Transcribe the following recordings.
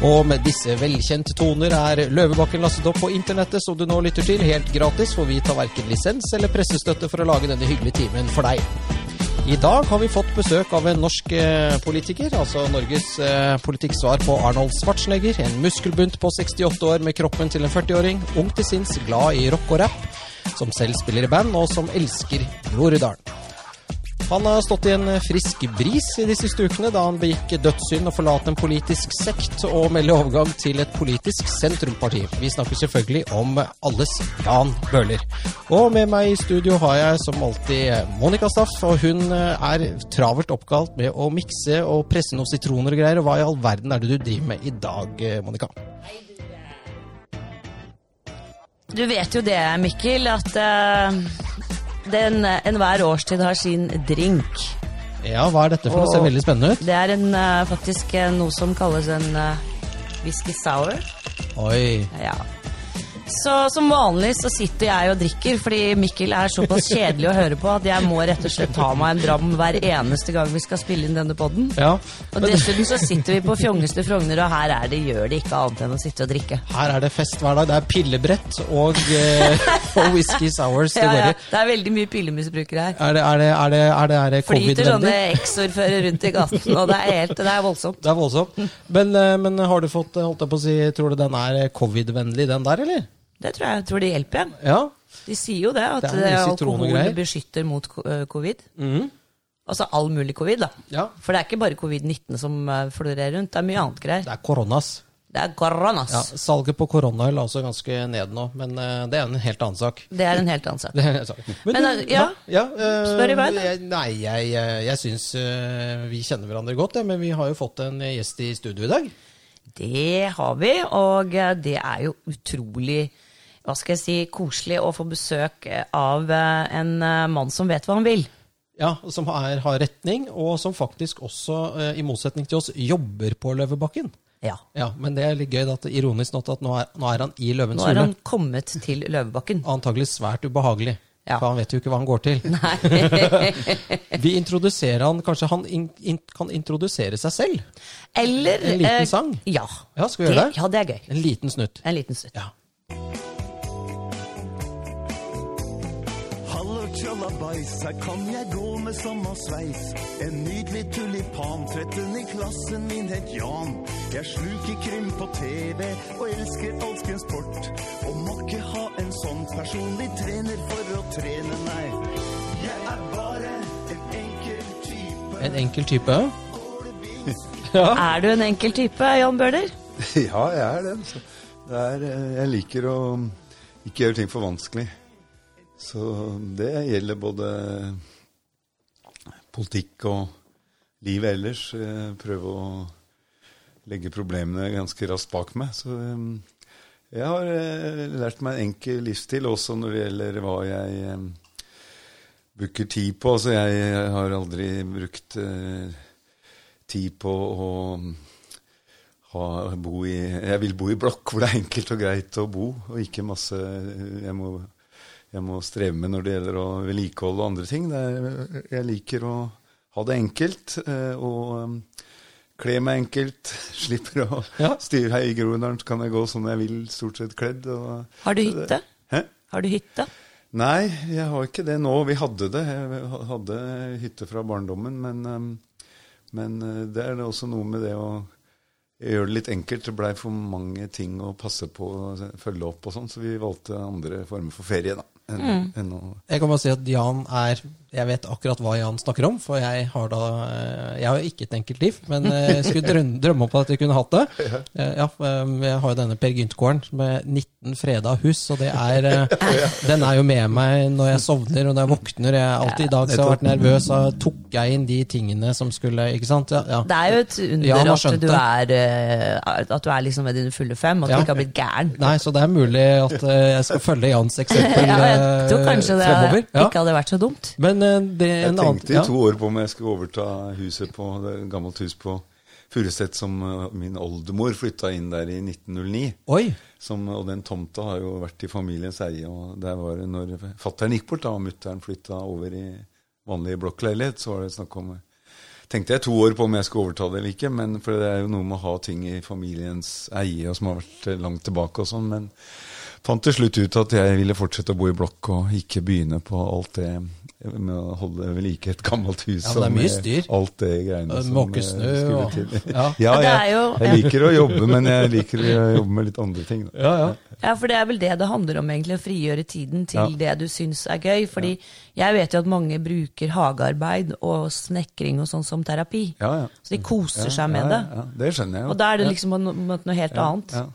Og med disse velkjente toner er Løvebakken lastet opp på internettet, som du nå lytter til, helt gratis, for vi tar verken lisens eller pressestøtte for å lage denne hyggelige timen for deg. I dag har vi fått besøk av en norsk eh, politiker, altså Norges eh, politikksvar på Arnold Schwarzenegger. En muskelbunt på 68 år med kroppen til en 40-åring, ung til sinns, glad i rock og rap, som selv spiller i band, og som elsker Groruddalen. Han har stått i en frisk bris i de siste ukene da han begikk dødssynd og forlate en politisk sekt og melde overgang til et politisk sentrumparti. Vi snakker selvfølgelig om alles Jan Bøhler. Og med meg i studio har jeg som alltid Monica Staff, og hun er travelt oppkalt med å mikse og presse noen sitroner og greier. Og hva i all verden er det du driver med i dag, Monica? Du vet jo det, Mikkel, at uh, den, enhver årstid har sin drink. Ja, hva er dette for noe? Det ser veldig spennende ut. Det er en, uh, faktisk noe som kalles en whisky sour. Oi. Ja. Så som vanlig så sitter jeg og drikker, fordi Mikkel er såpass kjedelig å høre på at jeg må rett og slett ta meg en dram hver eneste gang vi skal spille inn denne poden. Ja. Og dessuten så sitter vi på fjongeste Frogner, og her er det, gjør det ikke annet enn å sitte og drikke. Her er det fest hver dag. Det er pillebrett og, eh, og whisky sours det Ja, går ja. Det er veldig mye pillemisbrukere her. Er det, er det, er det, er det, er det covid-vennlig? Flyter sånne eksordførere rundt i gaten, og det er helt, det er voldsomt. Det er voldsomt. Men, eh, men har du fått, holdt jeg på å si, tror du den er covid-vennlig, den der, eller? Det tror jeg tror det hjelper. Ja. Ja. De sier jo det, at Det alkohol beskytter mot eh, covid. Mm. Altså all mulig covid, da. ja. For det er ikke bare covid-19 som eh, florerer rundt, det er mye annet greier. Det er koronas. Det er koronas. Ja, salget på koronaøl er også ganske ned nå, men eh, det er en helt annen sak. Det er en helt annen sak. Det en sak. Men, du, eh, ja. ja eh, Spør i vei, da. Nei, jeg, jeg, jeg syns eh, vi kjenner hverandre godt, ja, men vi har jo fått en gjest i studio i dag. Det har vi, og det er jo utrolig hva skal jeg si, koselig å få besøk av eh, en eh, mann som vet hva han vil. Ja, Som er, har retning, og som faktisk også, eh, i motsetning til oss, jobber på Løvebakken. Ja. Ja, Men det er litt gøy at ironisk nok at nå er, nå er han i Løvens Nå er hule. han kommet til Løvebakken. Antagelig svært ubehagelig, Ja. for han vet jo ikke hva han går til. Nei. Vi introduserer han, Kanskje han in, in, kan introdusere seg selv? Eller En liten eh, sang? Ja. Ja, skal vi gjøre det? Ja, det er gøy. En liten snutt. En liten snutt. Ja. Tjallabais, her kan jeg gå med samme sveis. En nydelig tulipan, tretten i klassen min het Jan. Jeg sluker krim på TV og elsker alskens sport. Og må ikke ha en sånn personlig trener for å trene, nei. Jeg er bare en enkel type. En enkel type. ja. Er du en enkel type, Jan Bøhler? Ja, jeg er det. Så det er, eh, jeg liker å ikke gjøre ting for vanskelig. Så det gjelder både politikk og livet ellers. Jeg prøver å legge problemene ganske raskt bak meg. Så eh, jeg har eh, lært meg en enkel livsstil, også når det gjelder hva jeg eh, bruker tid på. Altså jeg har aldri brukt tid på å ha, bo i Jeg vil bo i blokk hvor det er enkelt og greit å bo, og ikke masse jeg må, jeg må streve med når det gjelder å vedlikeholde og andre ting. Det er, jeg liker å ha det enkelt eh, og um, kle meg enkelt. Slipper å Ja. styre her i Groruddalen, så kan jeg gå som jeg vil, stort sett kledd. Og, Har du hytte? Hæ? Har du hytte? Nei, jeg har ikke det nå. Vi hadde det. Jeg hadde hytte fra barndommen, men, um, men uh, det er det også noe med det å gjøre det litt enkelt. Det blei for mange ting å passe på og følge opp og sånn, så vi valgte andre former for ferie, da. Enn, enn å Jeg kan bare si at Jan er Jeg vet akkurat hva Jan snakker om, for jeg har da eh, Jeg har jo ikke et enkelt liv, men eh, jeg skulle drømme, om at jeg kunne hatt det. Ja, eh, Jeg har jo denne Per Gynt-gården med 19 freda hus, og det er Den er jo med meg når jeg sovner og når jeg våkner. Jeg alltid I dag så har jeg vært nervøs, så tok jeg inn de tingene som skulle Ikke sant? Ja, ja. Det er jo et under at, du er, at du er liksom ved dine fulle fem, at Ja. du ikke har blitt gæren. Nei, så det er mulig at jeg skal følge Jans eksempel Ja, jeg tror kanskje det fremover. Ja. ikke hadde vært så dumt. Men eh, det Jeg en annen tenkte i ja. to år på om jeg skulle overta huset på det er gammelt hus på Furuset som uh, min oldemor flytta inn der i 1909. Oi! Som, og den tomta har jo vært i familiens eie. og der var det når Fattern gikk bort da, og mutter'n flytta over i vanlig blokkleilighet, så var det snakk om tenkte jeg to år på om jeg skulle overta det eller ikke, men for det er jo noe med å ha ting i familiens eie og som har vært eh, langt tilbake og sånn. Men fant til slutt ut at jeg ville fortsette å bo i blokk og ikke begynne på alt det med å holde ved like et gammelt hus. Ja, men det er mye med styr. Alt det greiene som måke eh, og- til. Ja. ja, jeg, jeg liker å jobbe, men jeg liker å jobbe med litt andre ting. Da. Ja, ja. Ja, for det er vel det det handler om, egentlig. Å frigjøre tiden til Ja. det du syns er gøy. Fordi jeg vet jo at mange bruker hagearbeid og snekring og sånn som terapi. Ja, ja. Så de koser Ja, seg med ja, det. Ja, det skjønner jeg jo. Og da er det liksom noe, noe helt annet. Ja.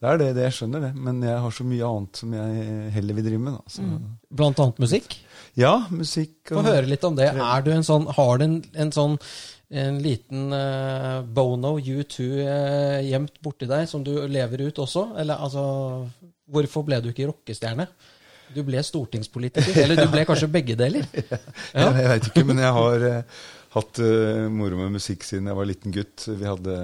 Det er det, det, jeg skjønner det. Men jeg har så mye annet som jeg heller vil drive med. Da. Så. Blant annet musikk. Ja, musikk og... Få høre litt om det. Du en sånn, har du en, en sånn en liten uh, Bono U2 uh, gjemt borti deg, som du lever ut også? Eller altså Hvorfor ble du ikke rockestjerne? Du ble stortingspolitiker. Eller du ble kanskje begge deler? Ja. Jeg veit ikke, men jeg har uh, hatt eh, moro med musikk siden jeg var liten gutt. Vi hadde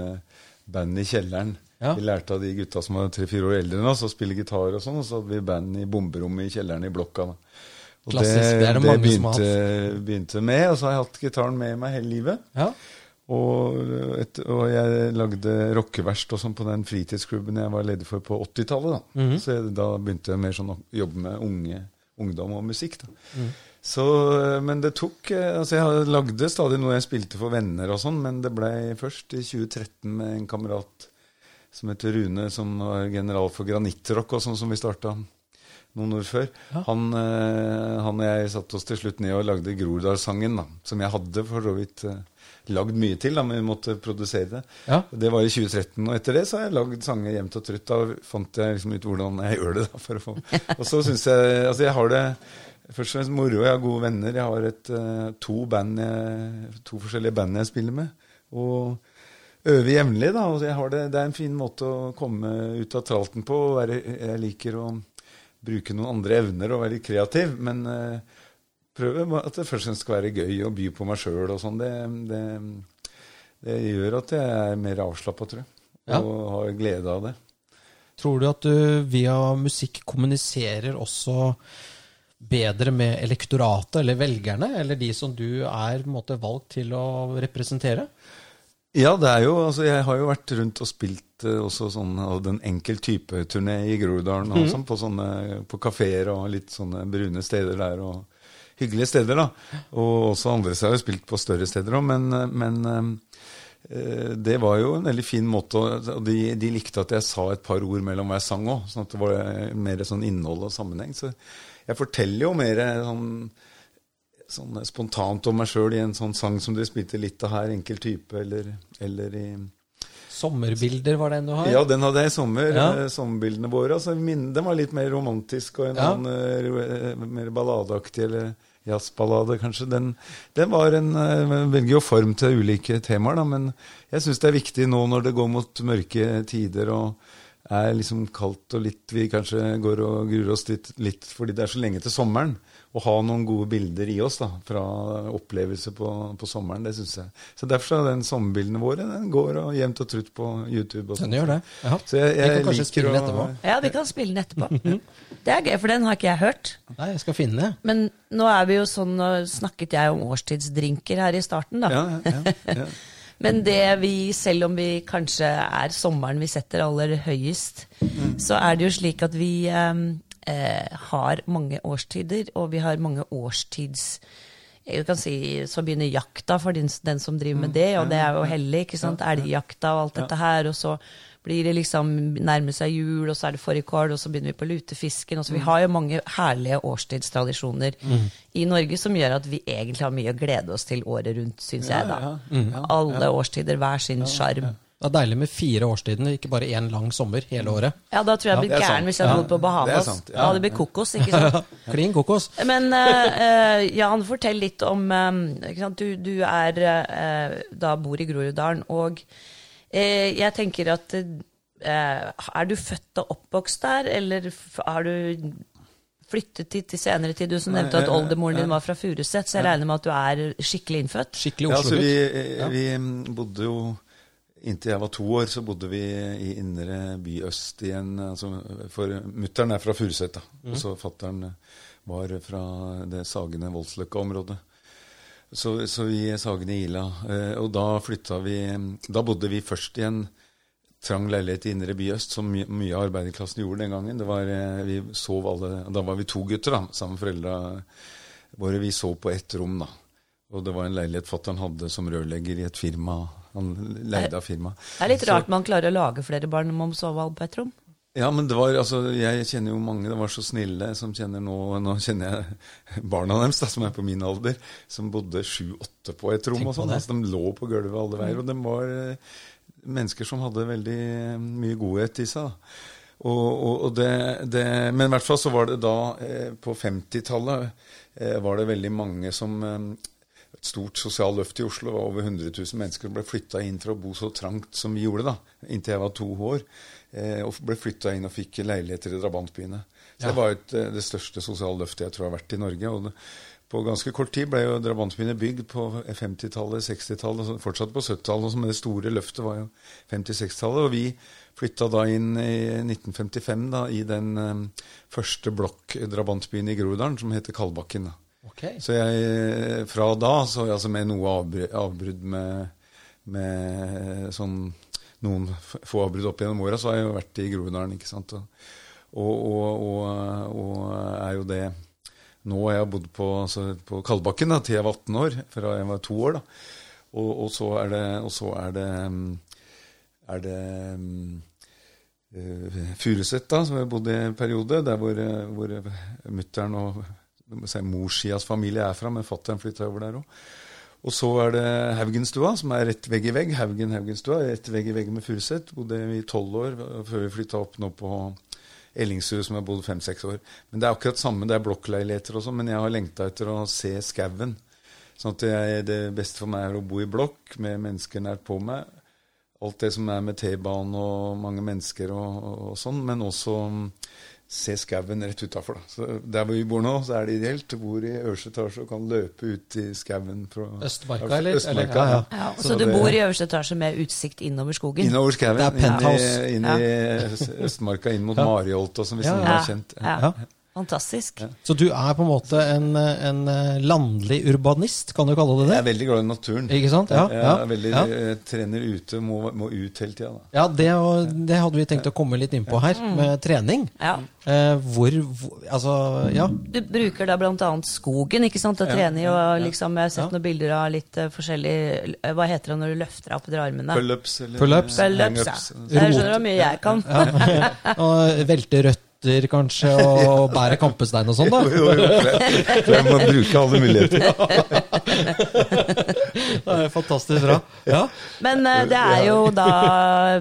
band i kjelleren. Ja. Vi lærte av de gutta som var tre-fire år eldre enn oss, å spille gitar og sånn. Og så hadde vi band i bomberommet i kjelleren i blokka. Da. Og Klassisk, det er det mange som har begynte, begynte med, og så har jeg hatt gitaren med meg hele livet. Ja. Og, et, og jeg lagde rockeverst og sånn på den fritidsklubben jeg var leder for på 80-tallet. Da. Mhm. Så jeg, da begynte jeg mer sånn å jobbe med unge, ungdom og musikk. Da. Mm. Så, men det tok eh, Altså, jeg lagde stadig noe jeg spilte for venner og sånn, men det blei først i 2013 med en kamerat som heter Rune, som var general for granittrock og sånn, som vi starta noen år før. Ja. Han, eh, han og jeg satte oss til slutt ned og lagde Groruddalssangen, da, som jeg hadde for så vidt eh, lagd mye til, da, men vi måtte produsere det. Ja. Det var i 2013, og etter det så har jeg lagd sanger jevnt og trutt. Da fant jeg liksom ut hvordan jeg gjør det. da, for å få... Og så syns jeg Altså, jeg har det først og fremst moro. Jeg har gode venner. Jeg har et, eh, to, band jeg, to forskjellige band jeg spiller med. Og øver jevnlig, da. Og jeg har det, det er en fin måte å komme ut av tralten på. jeg liker å bruke noen andre evner og være litt kreativ, men uh, prøve at det først og fremst skal være gøy å by på meg sjøl og sånn. Det, det, det gjør at jeg er mer avslappa, tror jeg. Ja. Og har glede av det. Tror du at du via musikk kommuniserer også bedre med elektoratet, eller velgerne, eller de som du er måte, valgt til å representere? Ja, det er jo, altså jeg har jo vært rundt og spilt eh, også sånn av en enkel type turné i Groruddalen og sånn, på sånne på kafeer og litt sånne brune steder der og hyggelige steder, da. Og også andre har jo spilt på større steder òg, men, eh, men eh, det var jo en veldig fin måte og de, de likte at jeg sa et par ord mellom hver sang òg, sånn at det var mer sånn innhold og sammenheng. Så jeg forteller jo mer sånn sånn spontant om meg sjøl i en sånn sang som dere spilte litt av her, enkel type, eller, eller i Sommerbilder var den du har? Ja, den hadde jeg i sommer. Ja. eh, Sommerbildene våre. Altså, den var litt mer romantisk og en Ja. annen eh, mer balladeaktig, eller jazzballade, kanskje. Den, den var en eh, Velger jo form til ulike temaer, da, men jeg syns det er viktig nå når det går mot mørke tider og er liksom kaldt og litt Vi kanskje går og gruer oss litt, litt fordi det er så lenge til sommeren. Å ha noen gode bilder i oss da, fra opplevelser på, på sommeren, det syns jeg. Så derfor er den sommerbildene våre den går og jevnt og trutt på YouTube. Og Den gjør det. Ja. Så jeg, Vi kan kanskje liker spille den etterpå. Ja, vi kan spille den etterpå. Det er gøy, for den har ikke jeg hørt. Nei, jeg skal finne det. Men nå er vi jo sånn, nå snakket jeg om årstidsdrinker her i starten, da. Ja, ja, ja. Men det vi, selv om vi kanskje er sommeren vi setter aller høyest, så er det jo slik at vi eh, eh, har mange årstider, og vi har mange årstids... Jeg kan si, Så begynner jakta for den, den som driver med det, og det er jo hellig. ikke sant? Elgjakta og alt dette her. Og så blir det liksom nærmer seg jul, og så er det fårikål, og så begynner vi på lutefisken. og så Vi har jo mange herlige årstidstradisjoner i Norge som gjør at vi egentlig har mye å glede oss til året rundt, syns jeg. da. Alle årstider, hver sin sjarm. Det er deilig med fire årstidene, ikke bare én lang sommer hele året. Ja, da tror jeg jeg det blir gæren sant. hvis jeg hadde Ja, bodd på det Bahamas. sant, ja. Da hadde det blitt kokos, ikke sant. Klin kokos. Men uh, Jan, fortell litt om ikke sant? Du, du er uh, da bor i Groruddalen, og jeg tenker at eh, Er du født og oppvokst der, eller har du flyttet dit til senere tid? Du som Nei, nevnte at jeg- oldemoren din var fra Furuset, så jeg regner med at du er skikkelig innfødt? Skikkelig Ja, altså, vi, vi mm, bodde jo Inntil jeg var to år, så bodde vi i indre by øst igjen. Altså, for mutter'n er fra Furuset, da. Og så fatter'n var fra det Sagene Voldsløkka-området. Så, så vi Sagene Ila. Eh, og da flytta vi Da bodde vi først i en trang leilighet i Indre by øst, som my mye av arbeiderklassen gjorde den gangen. Det var, eh, vi sov alle, Da var vi to gutter da, sammen med foreldra våre. Vi sov på ett rom, da. Og det var en leilighet fatter'n hadde som rørlegger i et firma. Han leide av firma. Det er litt rart man klarer å lage flere barn om å sove alle på ett rom. Ja, men det var, altså, jeg kjenner jo mange, det var så snille som kjenner nå Nå kjenner jeg barna deres, da, som er på min alder, som bodde sju-åtte på et rom. Tenk og sånn, altså, De lå på gulvet alle veier. Og de var eh, mennesker som hadde veldig eh, mye godhet i seg. da. Og, og, og det, det, men i hvert fall så var det da, eh, på 50-tallet, eh, var det veldig mange som eh, et stort sosialt løft i Oslo. Det var over 100 000 mennesker som ble flytta inn for å bo så trangt som vi gjorde da, inntil jeg var to år. Eh, og ble flytta inn og fikk leiligheter i drabantbyene. Så Ja. det var et, eh, det største sosiale løftet jeg tror har vært i Norge. og det, På ganske kort tid ble jo drabantbyene bygd på 50-tallet, 60-tallet, fortsatt på 70-tallet. Men det store løftet var jo 50-60-tallet. Og vi flytta da inn i 1955 da, i den um, første blokk-drabantbyen i Groruddalen som heter Kalbakken. da. Ok. Så jeg, fra da, så altså med noe avbrudd med, med sånn noen få avbrudd opp gjennom åra, så har jeg jo vært i Groruddalen, ikke. Og, og, og, og, er jo det Nå har jeg bodd på, altså, på Kalbakken da, til jeg var 18 år, fra jeg var to år. da. Og, så er det, og så er det, mm, er det eh, Furuset, da, som jeg bodde i en periode, der hvor, hvor mutter'n og si, morssidas familie er fra, men fatter'n flytta over der òg. Og så er det Haugenstua, som er rett vegg i vegg. Haugen Haugenstua, rett vegg i vegg med Furuset. Bodde i tolv år før vi flytta opp nå på Ellingsrud, som jeg bodd fem-seks år. Men det er akkurat samme, det er blokkleiligheter og sånn, men jeg har lengta etter å se skauen. Sånn at jeg, det beste for meg er å bo i blokk med mennesker nært på meg. Alt det som er med T-banen og mange mennesker og, og, og sånn, men også se skauen rett utafor. Der hvor vi bor nå, så er det ideelt. Du bor i øverste etasje og kan løpe ut i skauen. fra- Østmarka, eller? Østmarka, Eller- ja, ja. Ja, Så så, du det- bor i øverste etasje med utsikt innover skogen? Innover skauen. Det er penthouse. Inn i, inn i ja. Østmarka, inn mot Ja. Mariholt, og som vi Ja, ja. har kjent. Ja. Ja. Fantastisk. Så du er på en måte en, en eh, landlig urbanist, kan du kalle det det? Jeg er veldig glad i naturen. Ikke sant? Ja, jeg er veldig, ja. trener ute, må, må ut hele tida. Ja, det, det hadde vi tenkt å komme litt innpå her, med trening. Ja. Eh, hvor, hvor Altså, ja. Du bruker da bl.a. skogen ikke sant, til å trene i. Og liksom, jeg har sett Ja. noen bilder av litt uh, forskjellig eh, Hva heter det når du løfter deg opp og armene? Pull-ups eller Pull-ups. Pull-ups, ja. Jeg skjønner hvor mye jeg kan. Og velte røtter, kanskje, og bære kampestein og sånn, da. Jo, jo, jo. Tror jeg må bruke alle muligheter. Det er fantastisk bra. Ja. Men eh, det er jo da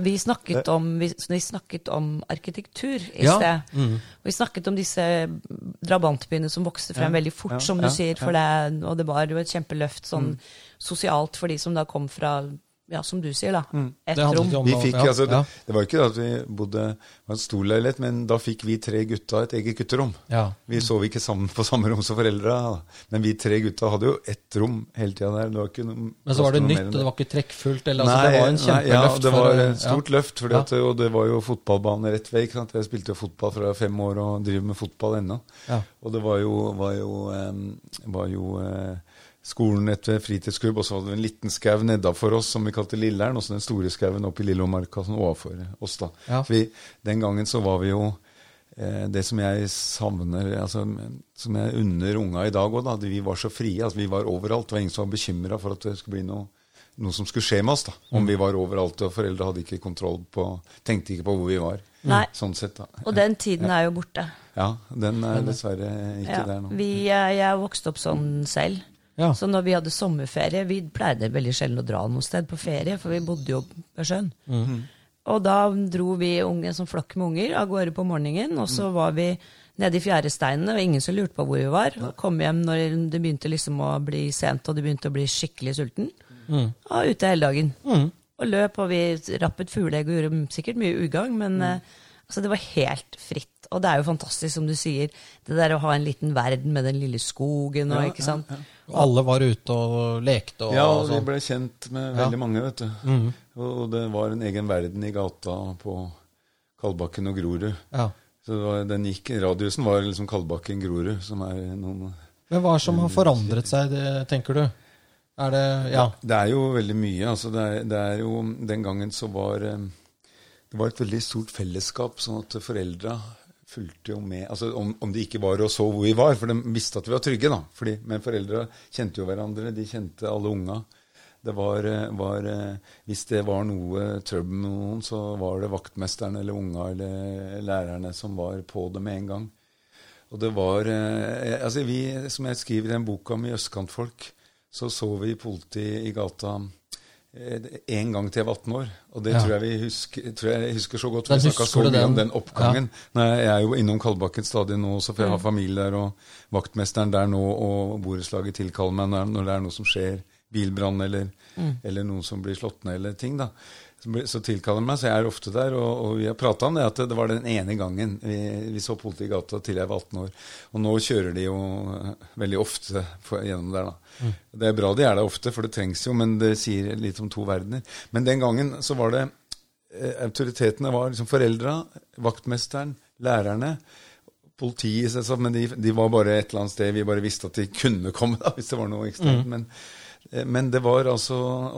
Vi snakket om, vi, vi snakket om arkitektur i Ja. sted. Mm. Vi snakket om disse drabantbyene som vokste frem veldig fort, Ja. som du Ja. sier. For det, og det var jo et kjempeløft sånn Mm. sosialt for de som da kom fra ja, som du sier, da. Ett Det rom. Vi fikk, altså, det, ja, det var ikke det at vi bodde det var en stor leilighet, men da fikk vi tre gutta et eget gutterom. ja. Vi sov ikke sammen på samme rom som foreldra, men vi tre gutta hadde jo ett rom hele tida der. Det var ikke noe, Men så var det nytt, og det var ikke trekkfullt. Eller, altså, Nei, det var en kjempeløft. Ja, det var for, et stort løft, fordi at, og det var jo fotballbane rett vei. ikke sant? Jeg spilte jo fotball fra fem år og driver med fotball ennå. Ja. Og det var jo, var jo, em, var jo eh, skolen etter fritidsklubb, og så hadde vi en liten skau nedafor oss som vi kalte Lilleren, og så den store skauen oppe i Lillomarka sånn overfor oss. da. Ja. Vi, den gangen så var vi jo eh, det som jeg savner, altså, som jeg unner unga i dag òg, da. at Vi var så frie. altså Vi var overalt. Det var ingen som var bekymra for at det skulle bli noe, noe som skulle skje med oss. da. Om Mm. vi var overalt, og foreldre hadde ikke kontroll på Tenkte ikke på hvor vi var. Nei. Sånn sett, da. Og den tiden er jo borte. Ja, den er dessverre ikke Ja, der nå. vi, eh, jeg vokste opp sånn selv. Ja. Så når vi hadde sommerferie Vi pleide veldig sjelden å dra noe sted på ferie, for vi bodde jo ved sjøen. Og da dro vi unge som flokk med unger av gårde på morgenen, og så var vi nede i fjæresteinene, og ingen som lurte på hvor vi var. Og kom hjem når det begynte liksom å bli sent, og det begynte å bli skikkelig sulten. Og ute hele dagen. Og løp, og vi rappet fugleegg og gjorde sikkert mye ugagn, men eh, altså, det var helt fritt. Og det er jo fantastisk, som du sier, det der å ha en liten verden med den lille skogen og ikke sant. Og alle var ute og lekte og, Ja, og og vi sånn. ble kjent med Ja. veldig mange, vet du. Og og det var en egen verden i gata på Kalbakken og Grorud. Ja. Så det var, den gikk, Radiusen var liksom Kalbakken Grorud, som er noen Men hva er som har forandret seg, det, tenker du? Er det Ja. Det er jo veldig mye. altså det er, det er jo, Den gangen så var eh, det var et veldig stort fellesskap, sånn at foreldra fulgte jo med. altså om, om, de ikke var og så hvor vi var, for de visste at vi var trygge. da, Fordi, Men foreldra kjente jo hverandre, de kjente alle unga. Det var, var, Hvis det var noe trøbbel med noen, så var det vaktmesteren eller unga eller lærerne som var på det med en gang. Og det var eh, altså vi, Som jeg skriver i den boka om østkantfolk, så så vi politi i gata en gang til jeg var 18 år. Og det ja. tror, jeg vi husker, tror jeg husker så godt. Vi snakka så mye om den oppgangen. Ja. Nei, jeg er jo innom Kalbakken stadig nå, så får jeg ha mm. familie der, og vaktmesteren der nå, og borettslaget tilkaller meg når det er noe som skjer bilbrann eller, mm. eller, noen som blir slått ned, eller ting. da. Så tilkaller han meg, så jeg er ofte der. Og, og vi har prata om det, at det var den ene gangen vi, vi så politi i gata til jeg var 18 år. Og nå kjører de jo eh, veldig ofte for, gjennom der, da. Mm. Det er bra de er der ofte, for det trengs jo, men det sier litt om to verdener. Men den gangen så var det eh, Autoritetene var liksom foreldra, vaktmesteren, lærerne politiet, men de, de, var bare et eller annet sted. Vi bare visste at de kunne komme da, hvis det var noe ekstremt. Mm. Men, men det var altså,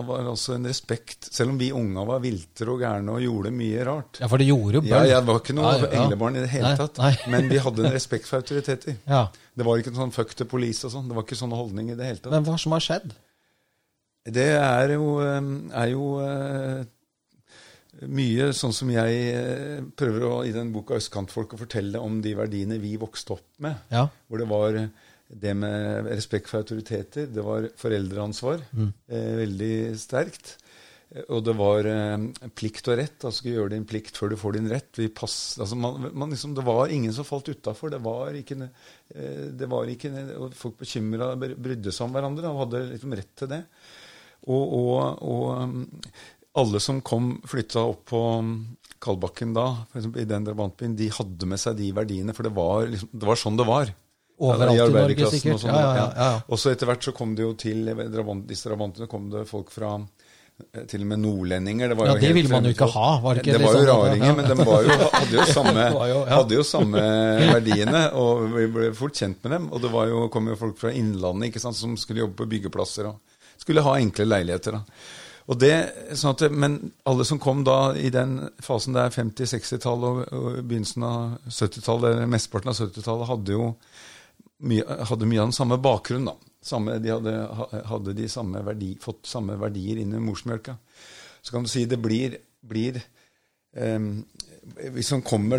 var altså, en respekt, selv om vi unga var viltre og gærne og gjorde mye rart. Ja, For det gjorde jo bøll. Ja, jeg var ikke noe ja, englebarn i det hele nei, tatt. Nei. men vi hadde en respekt for autoriteter. Ja. Det var ikke sånn fuck the police og sånn. Det var ikke sånn holdning i det hele tatt. Men hva som har skjedd? Det er jo, eh, er jo uh, mye sånn som jeg uh, prøver å, i den boka 'Østkantfolk' å fortelle om de verdiene vi vokste opp med. Ja. Hvor det var det med respekt for autoriteter, det var foreldreansvar. Mm. Eh, veldig sterkt. Og det var eh, plikt og rett. Altså gjøre din plikt før du får din rett. Pass, altså man, man liksom, det var ingen som falt utafor. Det var ikke, eh, det var ikke og Folk bekymra brydde seg om hverandre og hadde liksom rett til det. Og, og, og alle som kom, flytta opp på Kalbakken da, for i den drabantbyen, de hadde med seg de verdiene. For det var, liksom, det var sånn det var. Overalt i, Norge, sikkert. Og, ja, ja, ja. og så etter hvert så kom det jo til disse drabantene kom det folk fra eh, til og med nordlendinger. Det, ja, det ville man jo ikke ha. Var det, ikke det, det var jo sånn, raringer, men de jo, hadde, jo samme, hadde, jo samme, verdiene. Og vi ble fort kjent med dem. Og det jo, kom jo folk fra Innlandet ikke sant, som skulle jobbe på byggeplasser og skulle ha enkle leiligheter. Da. Og det, sånn at, men alle som kom da i den fasen der 50-, 60-tallet og, og, begynnelsen av 70-tallet, eller mesteparten av 70-tallet, hadde jo hadde mye av den samme bakgrunnen. da. Samme, de hadde, hadde de samme verdi, fått samme verdier inn i morsmjølka. Så kan du si det blir, blir eh, hvis,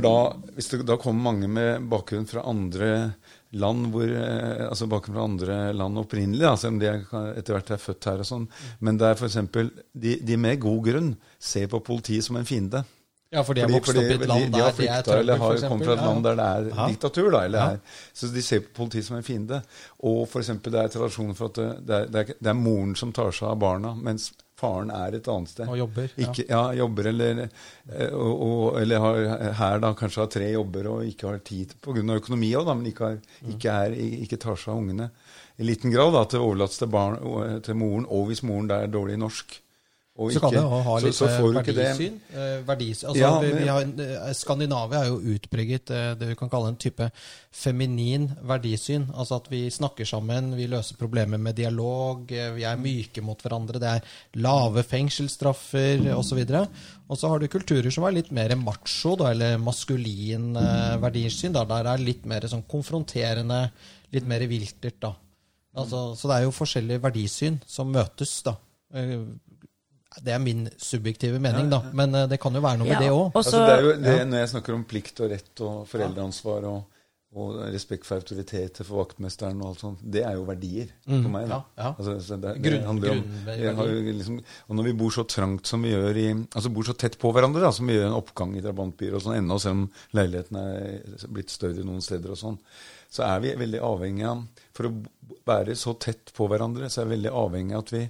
da, hvis, det da kommer mange med bakgrunn fra andre land hvor, eh, altså bakgrunn fra andre land opprinnelig, da, selv om de etter hvert er født her og sånn, men det er f.eks. De, de med god grunn ser på politiet som en fiende. Ja, for de har vokst opp i et land de, de har flykta, trøbbel, eller har kommet fra et land der det er ja. diktatur. da, eller ja. er, Så de ser på politiet som en fiende. Og for eksempel, det er tradisjon for at det, det, er, det, er, moren som tar seg av barna, mens faren er et annet sted. Og jobber. Ikke, ja. jobber eller, eh, og, og, eller har, her da kanskje har tre jobber og ikke har tid pga. økonomi òg, men ikke, har, mm. ikke, er, ikke, tar seg av ungene. I liten grad at det overlates til, barn, til moren, og hvis moren der er dårlig i norsk. Og så kan det ha så, så verdisyn. Eh, verdis, altså, ja, men, vi, har, eh, Skandinavia er jo utpreget eh, det vi kan kalle en type feminin verdisyn. Altså at vi snakker sammen, vi løser problemer med dialog, vi er myke mot hverandre. Det er lave fengselsstraffer osv. Og så har du kulturer som er litt mer macho, da, eller maskulin verdisyn. Da, der er litt mer sånn konfronterende, litt mer viltert. da. Altså, så det er jo forskjellige verdisyn som møtes. da det er min subjektive mening, da. Men uh, det kan jo være noe med det òg. Altså, det, når jeg snakker om plikt og rett og foreldreansvar og, og respekt for autoritet for vaktmesteren og alt sånt, det er jo verdier mm. for meg. Da. Ja, ja. Altså, det, det grunn, om, liksom, og når vi bor så trangt som vi gjør i Altså bor så tett på hverandre da, som vi gjør en oppgang i drabantbyer og sånn, ennå selv om leiligheten er blitt større noen steder og sånn, så er vi veldig avhengig av For å være så tett på hverandre, så er vi veldig avhengig av at vi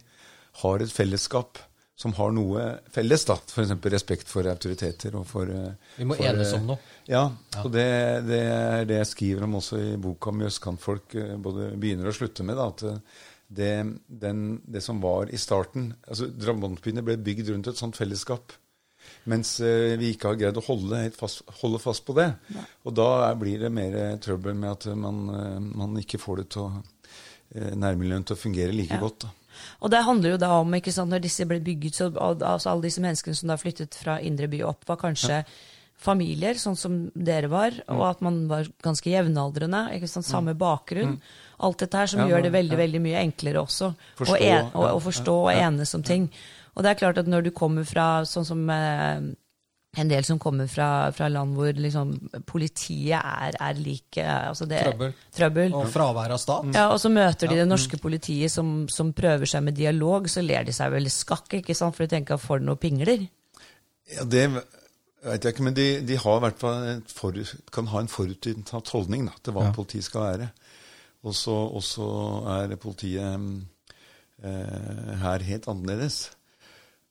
har et fellesskap som har noe felles. da, F.eks. respekt for autoriteter. og for... Eh, Vi må for, enes om noe. Ja, ja. og det, det, er det jeg skriver om også i boka om østkantfolk eh, både begynner og slutter med. da, at eh, det, den, det som var i starten altså Drabantbyene ble bygd rundt et sånt fellesskap. Mens vi ikke har greid å holde fast, holde fast på det. Ja. Og da blir det mer trøbbel med at man, man ikke får det til å, nærmiljøet til å fungere like ja. godt. da. Og det handler jo da om, ikke sant, når disse ble bygget, så altså alle disse menneskene som da flyttet fra indre by opp, var kanskje familier, sånn som dere var, og Mm. at man var ganske jevnaldrende, ikke sant, samme bakgrunn. Alt dette her som Ja, gjør det ja. veldig, veldig mye enklere også. Forstå, å, en, å, ja, å forstå og enes om ting. Og det er klart at når du kommer fra sånn som eh, en del som kommer fra, fra land hvor liksom politiet er, er lik altså det, Trøbbel. trøbbel. Og fravær av stat. Ja, og så møter de det norske politiet som, som prøver seg med dialog, så ler de seg veldig skakk, ikke sant, for de tenker at for noe pingler. Ja, Det vet jeg ikke, men de, de har hvert fall et forut, kan ha en forutinntatt holdning da, til hva Ja. politiet skal være. Og så er politiet eh, her helt annerledes.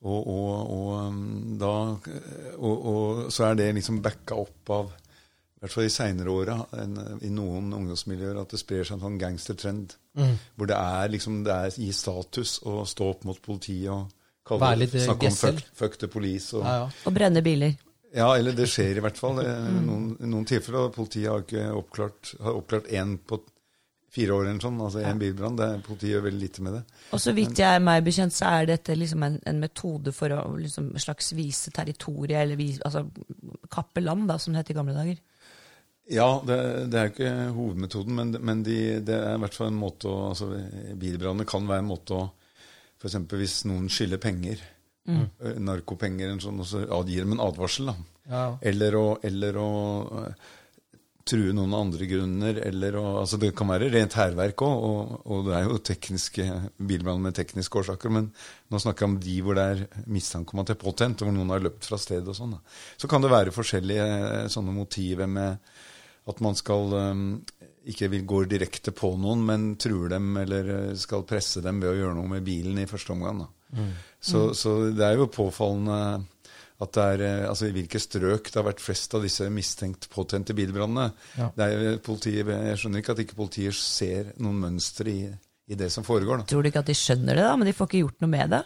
Og, og, og, mm, da, og, og så er det liksom backa opp av i hvert fall i seinere åra i noen ungdomsmiljøer at det sprer seg en sånn gangstertrend. Hvor det er liksom det er i status å stå opp mot politiet og kalle, Være litt, eh, snakke om fuck, fuck the police. Og, Ja, ja. Og brenne biler. ja, eller det skjer i hvert fall. I noen, noen tilfeller. Politiet har ikke oppklart har oppklart én på fire år eller sånn, altså en bilbrann. Politiet gjør veldig lite med det. Og så vidt jeg er meg bekjent, så er dette liksom en, en metode for å liksom slags vise territoriet, eller vise, altså kappe land, da, som det het i gamle dager. Ja, det, det er jo ikke hovedmetoden, men, men de, det er i hvert fall en måte å altså Bilbranner kan være en måte å F.eks. hvis noen skylder penger, mm. narkopenger eller sånn, og så gir dem en advarsel, da. Ja. Eller å, eller å eh, true noen andre grunner. Eller å, altså det kan være rent hærverk òg, og, og det er jo tekniske bilbrann med tekniske årsaker. Men nå snakker jeg om de hvor det er mistanke om at det er påtent, og hvor noen har løpt fra stedet og sånn. Så kan det være forskjellige eh, sånne motiver med at man skal eh, ikke vil gå direkte på noen, men truer dem eller eh, skal presse dem ved å gjøre noe med bilen i første omgang. Da. Så, så det er jo påfallende at det er, eh, altså I hvilke strøk det har vært flest av disse mistenkt påtente bilbrannene. Ja. Det er jo politiet, Jeg skjønner ikke at ikke politiet ser noen mønstre i, i det som foregår. da. Tror du ikke at de skjønner det, da? Men de får ikke gjort noe med det?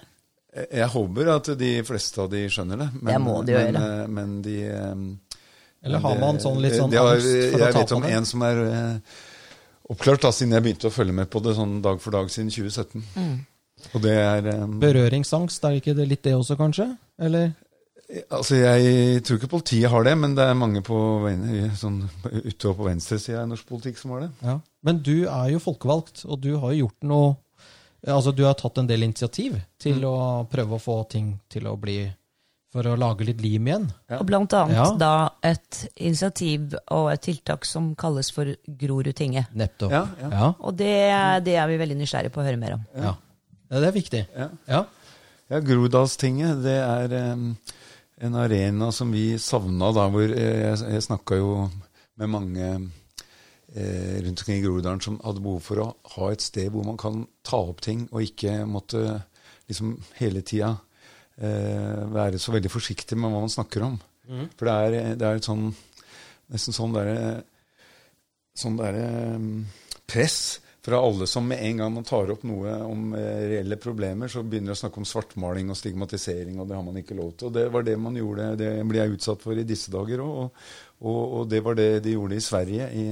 Jeg, jeg håper at de fleste av de skjønner det. Det må de men, gjøre. eh, Men de eh, Eller har man sånn litt sånn angst for å ta på det? Jeg vet om en som er eh, oppklart, da, siden jeg begynte å følge med på det sånn dag for dag siden 2017. Mm. Og det er eh, Berøringsangst, er ikke det litt det også, kanskje? Eller? Altså, Jeg tror ikke politiet har det, men det er mange på sånn, utover på venstresida i norsk politikk som har det. Ja. Men du er jo folkevalgt, og du har jo gjort noe Altså, du har tatt en del initiativ til Mm. å prøve å få ting til å bli For å lage litt lim igjen. Ja. Og blant annet Ja. da et initiativ og et tiltak som kalles for Grorudtinget. Nettopp. Ja, ja. Ja. Og det, det er vi veldig nysgjerrige på å høre mer om. ja. Ja, Det er viktig. Ja. Ja. Ja, Grodalstinget, det er em, en arena som vi savna da, hvor eh, jeg, jeg snakka jo med mange eh, rundt omkring i Groruddalen som hadde behov for å ha et sted hvor man kan ta opp ting, og ikke måtte liksom hele tida eh, være så veldig forsiktig med hva man snakker om. For det er, det er et sånn nesten sånn derre sånn der, press fra alle som med en gang man tar opp noe om eh, reelle problemer, så begynner de å snakke om svartmaling og stigmatisering, og det har man ikke lov til. Og det var det man gjorde, det blir jeg utsatt for i disse dager òg. Og, og, og det var det de gjorde i Sverige i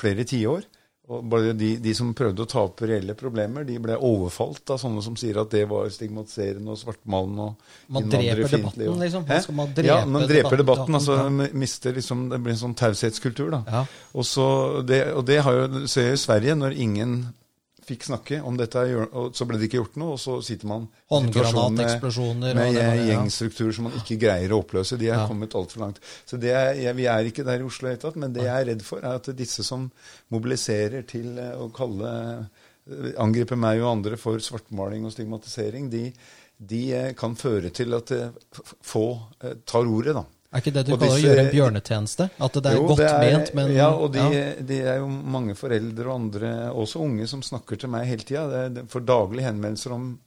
flere tiår. Og bare de, de som prøvde å ta opp reelle problemer, de ble overfalt av sånne som sier at det var stigmatiserende og svartmalende og Man dreper innvandrerfiendtlig og- debatten, liksom. Man drepe ja, man dreper debatten, debatten. altså ja. mister liksom, Det blir en sånn taushetskultur. da. Ja. Og, så det, og det har jo, ser jeg i Sverige, når ingen fikk snakke om dette, og så ble det ikke gjort noe, og så sitter man med, med gjengstrukturer som man ikke greier å oppløse. De er Ja. kommet altfor langt. Så det er, ja, Vi er ikke der i Oslo i det tatt, men det jeg er redd for, er at disse som mobiliserer til eh, å kalle eh, angripe meg og andre for svartmaling og stigmatisering, de, de eh, kan føre til at eh, få eh, tar ordet, da. Er ikke det du Og kaller å gjøre en bjørnetjeneste? At det er Jo, godt det er- ment, men Ja, og de, ja. de er jo mange foreldre og andre, også unge, som snakker til meg hele tida. For daglige henvendelser om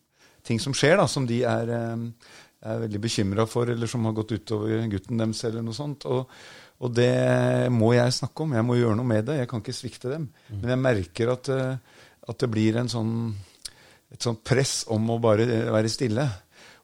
ting som skjer, da, som de er, eh, er veldig bekymra for, eller som har gått utover gutten deres, eller noe sånt. Og, og det må jeg snakke om. Jeg må gjøre noe med det. Jeg kan ikke svikte dem. Mm. Men jeg merker at, eh, at det blir en sånn, et sånt press om å bare være stille.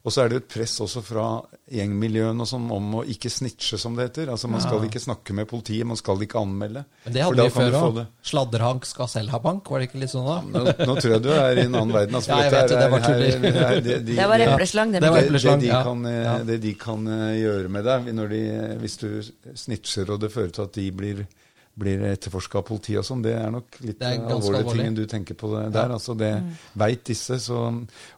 Og så er det et press også fra gjengmiljøene og sånn om å ikke snitche, som det heter. Altså Man skal ikke snakke med politiet, man skal ikke anmelde. Men det hadde da vi før få òg. Sladrehank skal selv ha bank, var det ikke litt sånn da? Nå, nå tror jeg du er i en annen verden. Altså, Ja, jeg vet det, det var tuller. det- de- Det var epleslang, det. Det var det, det, de ja. kan, eh, det de kan eh, gjøre med deg når de, hvis du snitcher og det fører til at de blir, blir etterforska av politiet og sånn, det er nok litt er alvorlige alvorlig. ting du tenker på det der. Altså det vet disse. Så,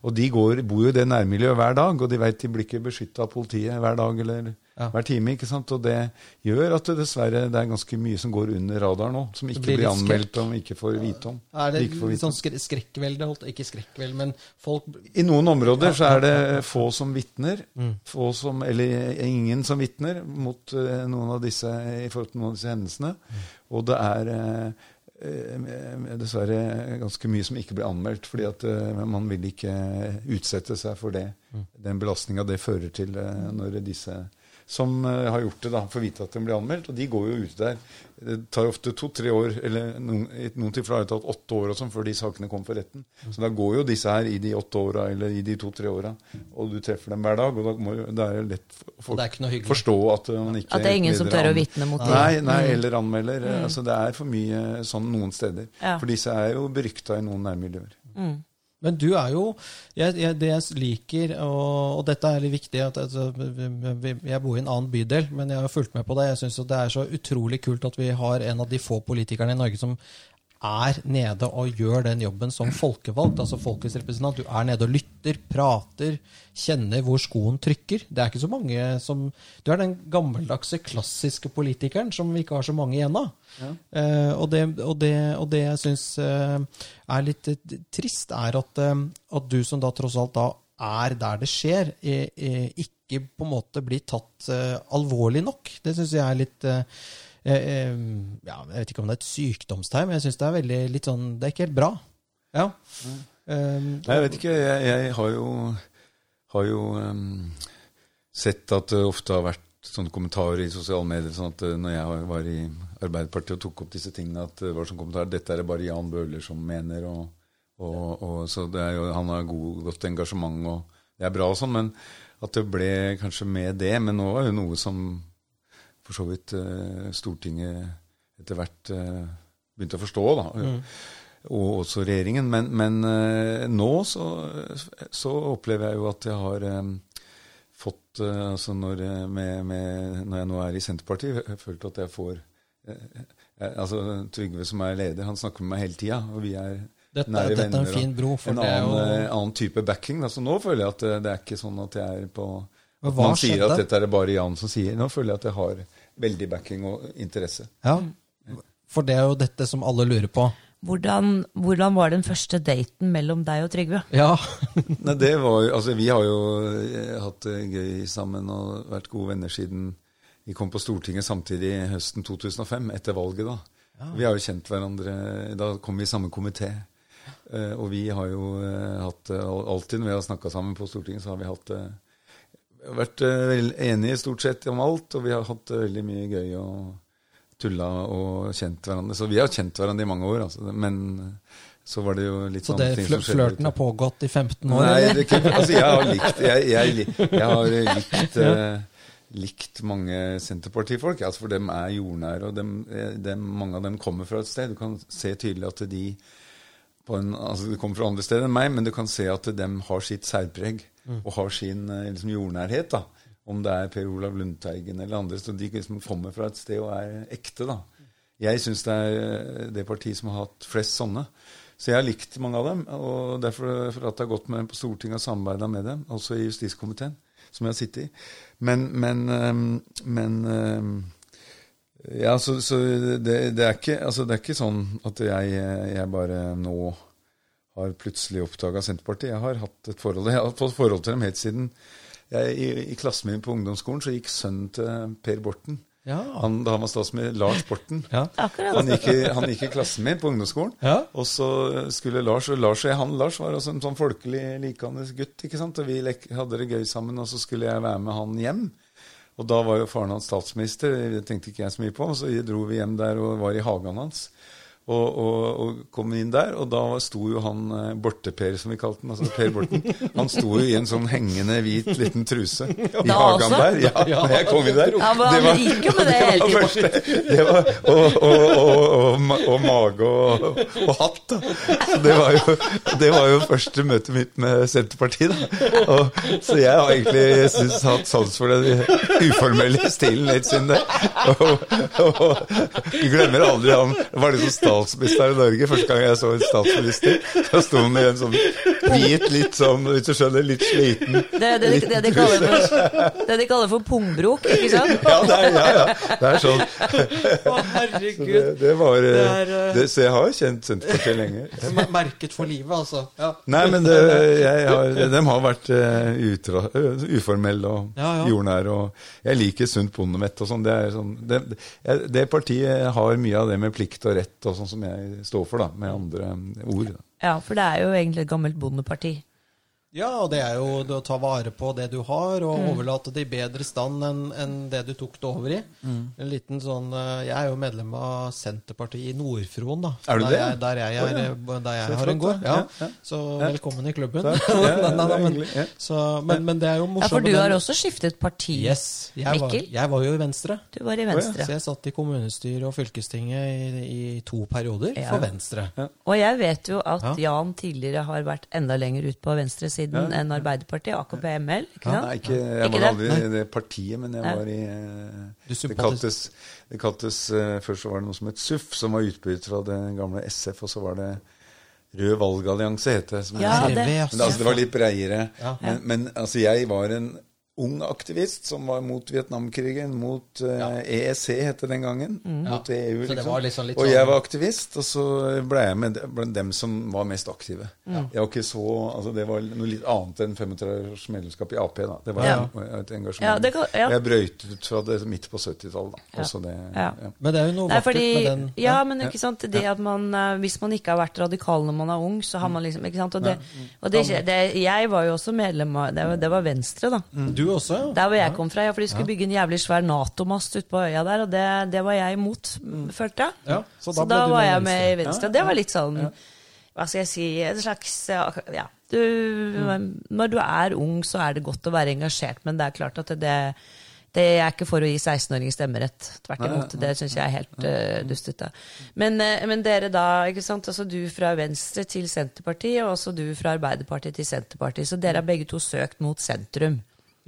og de går, bor jo i det nærmiljøet hver dag, og de vet de blir ikke beskytta av politiet hver dag eller Ja. hver time. ikke sant? Og det gjør at det dessverre det er ganske mye som går under radaren nå, som ikke blir blir anmeldt om, ikke får vite om. Er det Ikke litt sånn skre skrekkvelde? Ikke skrekkvelde, men folk I noen områder så er det få som vitner, Mm. få som, eller ingen som vitner mot uh, noen av disse i forhold til noen av disse hendelsene. Og det er eh, eh, dessverre ganske mye som ikke blir anmeldt, fordi at eh, man vil ikke utsette seg for det. Den belastninga det fører til eh, når disse som eh, har gjort det, da, får vite at de blir anmeldt. Og de går jo ute der. Det tar ofte to-tre år, eller noen, i noen tilfeller har det tatt åtte år og sånn før de sakene kommer for retten. Så da går jo disse her i de åtte åra, eller i de to-tre åra, og du treffer dem hver dag. Og da må, jo- det er lett for folk Det er forstå at uh, man ikke At det er ingen som tør å vitne mot dem. Nei, nei, eller anmelder. Altså, det er for mye sånn noen steder. Ja. For disse er jo berykta i noen nærmiljøer. Men du er jo jeg, jeg, Det jeg liker, og, og dette er litt viktig at, altså, Jeg bor i en annen bydel, men jeg har fulgt med på det. Jeg syns det er så utrolig kult at vi har en av de få politikerne i Norge som er nede og gjør den jobben som folkevalgt, altså folkets representant. Du er nede og lytter, prater, kjenner hvor skoen trykker. Det er ikke så mange som Du er den gammeldagse, klassiske politikeren som vi ikke har så mange igjen av. Eh, og, det, og, det, og det jeg syns eh, er litt eh, trist, er at, eh, at du som da tross alt da er der det skjer, eh, eh, ikke på en måte blir tatt alvorlig nok. Det syns jeg er litt ja, Jeg vet ikke om det er et sykdomstegn, men jeg syns det er veldig litt sånn Det er ikke helt bra. Ja. Eh, Nei, jeg vet ikke. Jeg, jeg har jo, har jo um, sett at det ofte har vært sånne kommentarer i sosiale medier sånn at eh, når jeg var i Arbeiderpartiet og tok opp disse tingene, at det var sånn kommentar dette er det bare Jan Bøhler som mener. og, og, og så det jo, Han har god, godt engasjement, og det er bra og sånn, men at det ble kanskje med det. Men nå var jo noe som for så vidt eh, Stortinget etter hvert eh, begynte å forstå. da, Og også regjeringen. Men, men eh, nå så, så opplever jeg jo at jeg har fått altså når, med, med, når jeg nå er i Senterpartiet, jeg har følt at jeg får altså Trygve som er leder, han snakker med meg hele tida, og vi er Dette- nære dette er en fin bro, for en det annen, jo- annen type backing. Da. Så nå føler jeg at det er ikke sånn at jeg er på Man sier skjedde? at dette er det bare Jan som sier. Nå føler jeg at jeg har veldig backing og interesse. ja. For det er jo dette som alle lurer på. Hvordan, hvordan var den første daten mellom deg og Trygve? Ja. Nei, det var altså Vi har jo eh, hatt det gøy sammen og vært gode venner siden vi kom på Stortinget samtidig høsten 2005, etter valget. da. Vi har jo kjent hverandre Da kom vi i samme komité. Eh, og vi har jo eh, hatt Alltid når vi har snakka sammen på Stortinget, så har vi hatt eh, vi har vært eh, enige stort sett om alt, og vi har hatt eh, veldig mye gøy og tulla og kjent hverandre. Så vi har kjent hverandre i mange år, altså. Men eh, så var det jo litt Så sånne det skjedde. flørten har pågått i 15 år? Nei, det altså jeg har likt Jeg, jeg, jeg har likt, uh, likt mange Senterpartifolk, altså for dem er jordnære. og dem, dem, Mange av dem kommer fra et sted. Du kan se tydelig at de på en, altså De kommer fra andre steder enn meg, men du kan se at de har sitt særpreg og har sin eh, liksom, jordnærhet. da. Om det er Per Olav Lundteigen eller andre. så De liksom kommer fra et sted og er ekte. da. Jeg syns det er eh, det partiet som har hatt flest sånne. Så jeg har likt mange av dem. Og derfor for at jeg har gått med dem på Stortinget og samarbeida med dem, også i justiskomiteen, som jeg har sittet i. Men, men, men ja, så, så det, det, er ikke, altså det er ikke sånn at jeg, jeg bare nå har plutselig oppdaga Senterpartiet. Jeg har hatt et forhold Jeg har fått forhold til dem helt siden jeg, i, I klassen min på ungdomsskolen så gikk sønnen til Per Borten. Ja. Han, da han var statsminister, Lars Borten. Ja. Han gikk, i, han gikk i klassen min på ungdomsskolen. Ja. Og så skulle Lars og Lars, og han Lars var også en sånn folkelig likende gutt. ikke sant? Og vi lek, hadde det gøy sammen, og så skulle jeg være med han hjem. Og da var jo faren hans statsminister, det tenkte ikke jeg så mye på. Så dro vi hjem der og var i hagen hans. Og, og, og kom inn der, og da sto jo han eh, Borte-Per, som vi kalte den, altså Per Borten, han sto jo i en sånn hengende hvit liten truse i Da hagen også? der. Ja, når jeg kom inn der. Ja, men han gikk jo med det hele var tiden. første, det var, og, og, og, og, ma- og mage og, hatt, da. Så det var, jo, det var jo første møtet mitt med Senterpartiet, da. Så jeg har egentlig synes, hatt sans for den uformelle stilen helt siden det. Og, vi glemmer aldri han var liksom statsminister i Norge. Første gang jeg så en statsminister, så sto han i en sånn hvit, litt sånn, hvis du skjønner, litt sliten Det er det, de- det, de kaller for, det de kaller for pungbrok, ikke sant? Ja, det er, ja, ja. Det er sånn. Å, Så herregud. det, det var eh, Det er, eh, det, Så jeg har kjent Senterpartiet lenge. Mer- Merket for livet, altså. Ja. Nei, men det, jeg har, de har vært uh, eh, uformelle og Ja, ja. jordnære. Og jeg liker sunt bondemett og sånn. Det, sånn det, det partiet har mye av det med plikt og rett og sånn som jeg står for, da, med andre ord. Da. Ja, for det er jo egentlig et gammelt bondeparti. Ja, og det er jo det å ta vare på det du har, og Mm. overlate det i bedre stand enn en det du tok det over i. Mm. En liten sånn eh, Jeg er jo medlem av Senterpartiet i Nord-Fron, da. Er du der det? Jeg, der jeg, er, oh, ja. eh, der jeg har en gård. Ja. Ja, ja. Så Ja. velkommen i klubben. Takk. Ja, ja, Nei, nei, men, så, men, men det er jo Ja, for du har også skiftet parti. Yes. Jeg var, jeg var jo i Venstre. Du var i Venstre. Så jeg satt i kommunestyret og fylkestinget i, i to perioder Ja. for Venstre. Og jeg vet jo at Jan tidligere har vært enda lenger ut på venstresiden Ja. enn Arbeiderpartiet, AKP ML. ikke sant? Nei, ikke, jeg Ikke var det? aldri i det partiet, men jeg var i eh, Det kaltes, det kaltes eh, Først så var det noe som het SUF, som var utbytter fra det gamle SF, og så var det Rød valgallianse, het det. Som Ja, det- Men altså, det var litt breiere. Ja. Men, men altså, jeg var en ung aktivist som var mot Vietnamkrigen, mot eh, EEC het det den gangen. Mot EU, Så det liksom. var liksom litt og sånn- jeg var aktivist, og så ble jeg med blant dem som var mest aktive. Jeg var ikke så, altså Det var noe litt annet enn 35 års medlemskap i Ap. da. Det var Ja. et engasjement. Ja, det kan- ja. Jeg brøyt ut fra det midt på 70-tallet. da. Også det, Ja. ja. Men det er jo noe Nei, vakkert fordi, med den ja, men ikke sant, det at man, eh, Hvis man ikke har vært radikal når man er ung, så har man liksom ikke sant, Og, det, og det, det, jeg var jo også medlem av Det var, det var Venstre, da. Du også, ja. Der hvor jeg kom fra. Ja, for de skulle bygge en jævlig svær Nato-mast ute på øya der, og det, det var jeg imot, følte jeg. Ja, så så da da, ble du var jeg med i Venstre. Det var litt sånn Hva skal jeg si En slags Ja. Du, Når du er ung, så er det godt å være engasjert, men det er klart at det, det er ikke for å gi 16-åringer stemmerett. Tvert imot. Det syns jeg er helt uh, dustete. Men, uh, men dere da, ikke sant? Altså du fra Venstre til Senterpartiet, og også du fra Arbeiderpartiet til Senterpartiet. Så dere har begge to søkt mot sentrum.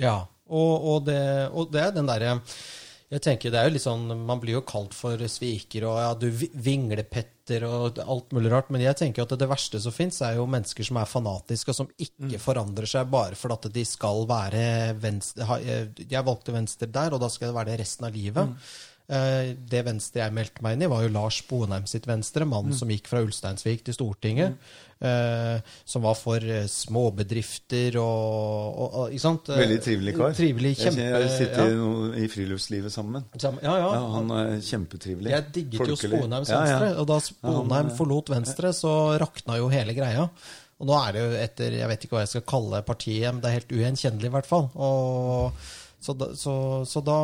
Ja, og, og, det, og det er den derre jeg tenker det er jo litt sånn, Man blir jo kalt for sviker og ja, du vinglepetter og alt mulig rart. Men jeg tenker at det verste som fins, er jo mennesker som er fanatiske, og som ikke forandrer seg bare for at de skal være venstre eh, Jeg valgte venstre der, og da skal det være det resten av livet. Eh, Det venstre jeg meldte meg inn i, var jo Lars Bonheim sitt venstre. Mannen som gikk fra Ulsteinsvik til Stortinget. eh, Som var for eh, småbedrifter og, og, og Ikke sant? Eh, Veldig trivelig kar. Trivelig, kjempe... Jeg sitter ja. i friluftslivet sammen. Sam- Ja, ja. Ja, han er kjempetrivelig. Jeg digget jo Folkelig. Sponheims Ja, ja. venstre, og da Sponheim forlot Venstre, så rakna jo hele greia. Og nå er det jo etter Jeg vet ikke hva jeg skal kalle partiet, men det er helt ugjenkjennelig, i hvert fall. Og så da, så, så da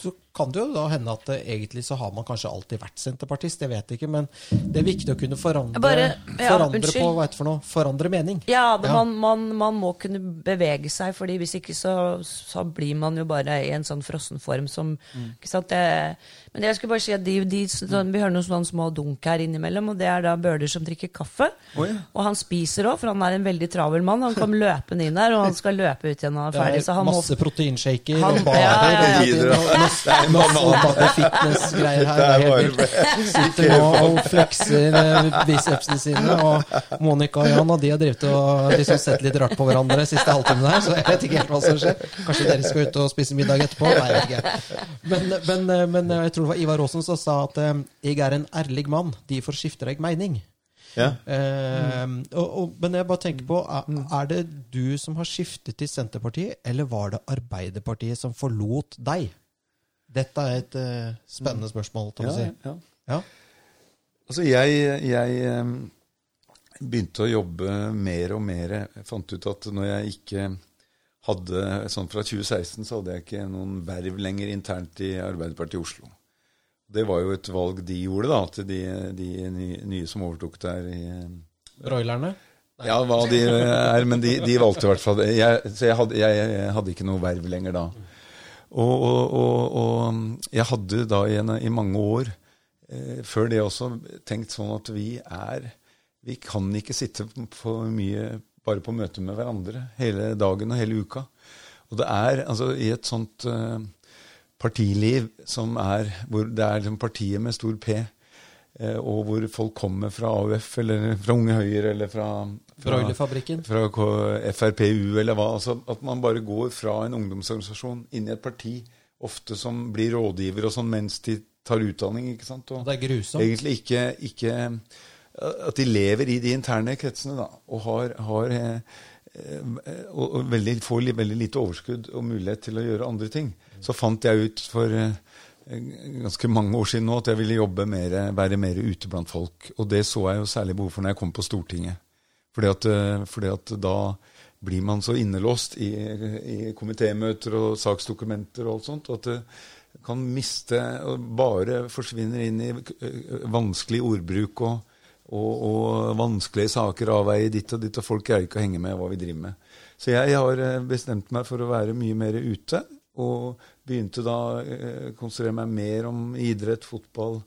så kan det jo da hende at det, egentlig så har man kanskje alltid vært senterpartist, jeg vet ikke, men det er viktig å kunne forandre, Bare- ja, forandre på hva heter det for noe? Forandre mening. Ja, det, Ja. Man, man, man må kunne bevege seg, fordi hvis ikke så, så blir man jo bare i en sånn frossen form som ikke sant? Det, Men jeg skulle bare si at de, de, sånn, vi hører noen sånne små dunk her innimellom, og det er da Bøhler som drikker kaffe. Oh, ja. Og han spiser òg, for han er en veldig travel mann. Han kom løpende inn her, og han skal løpe ut igjen når han er ferdig. Så han masse proteinshaker og bare ja, ja, ja. Masse fitness-greier her. Er helt. Sitter nå og flekser eh, bicepsene sine, og Monica og Jan og de har drevet og liksom sett litt rart på hverandre siste halvtimen her, så jeg vet ikke helt hva som skjer. Kanskje dere skal ut og spise middag etterpå? Nei, jeg vet ikke. Men, men, men jeg tror det var Ivar Aasen som sa at eh, 'jeg er en ærlig mann, de får skifte deg mening'. Ja. Eh, og, og, men jeg bare tenker på, er, er det du som har skiftet til Senterpartiet, eller var det Arbeiderpartiet som forlot deg? Dette er et uh, spennende spørsmål. Til Ja, si. ja. Ja. Altså, jeg, jeg begynte å jobbe mer og mer. Jeg fant ut at når jeg ikke hadde Sånn fra 2016 så hadde jeg ikke noen verv lenger internt i Arbeiderpartiet i Oslo. Det var jo et valg de gjorde, da, til de, de nye, nye som overtok der i Broilerne? Ja, hva de er, men de, de valgte i hvert fall det. Jeg, så jeg hadde, jeg, jeg hadde ikke noe verv lenger da. Og, og, og, og jeg hadde da i, en, i mange år eh, før det også tenkt sånn at vi er Vi kan ikke sitte for mye bare på møte med hverandre hele dagen og hele uka. Og det er altså i et sånt eh, partiliv som er hvor det er liksom partiet med stor P, eh, og hvor folk kommer fra AUF eller fra Unge Høyre eller fra, Broilerfabrikken? Fra FrPU eller hva. Altså at man bare går fra en ungdomsorganisasjon inn i et parti, ofte som blir rådgiver og sånn mens de tar utdanning. ikke sant? Og det er grusomt. Egentlig ikke, ikke At de lever i de interne kretsene da, og har, har og, og veldig, får veldig lite overskudd og mulighet til å gjøre andre ting. Så fant jeg ut for ganske mange år siden nå at jeg ville jobbe mer, være mer ute blant folk. Og det så jeg jo særlig behov for når jeg kom på Stortinget. Fordi at, fordi at da blir man så innelåst i, i komitémøter og saksdokumenter og alt sånt at det kan miste og bare forsvinner inn i vanskelig ordbruk og, og, og vanskelige saker avveie ditt og ditt, og folk greier ikke å henge med hva vi driver med. Så jeg har bestemt meg for å være mye mer ute, og begynte da å konsentrere meg mer om idrett, fotball,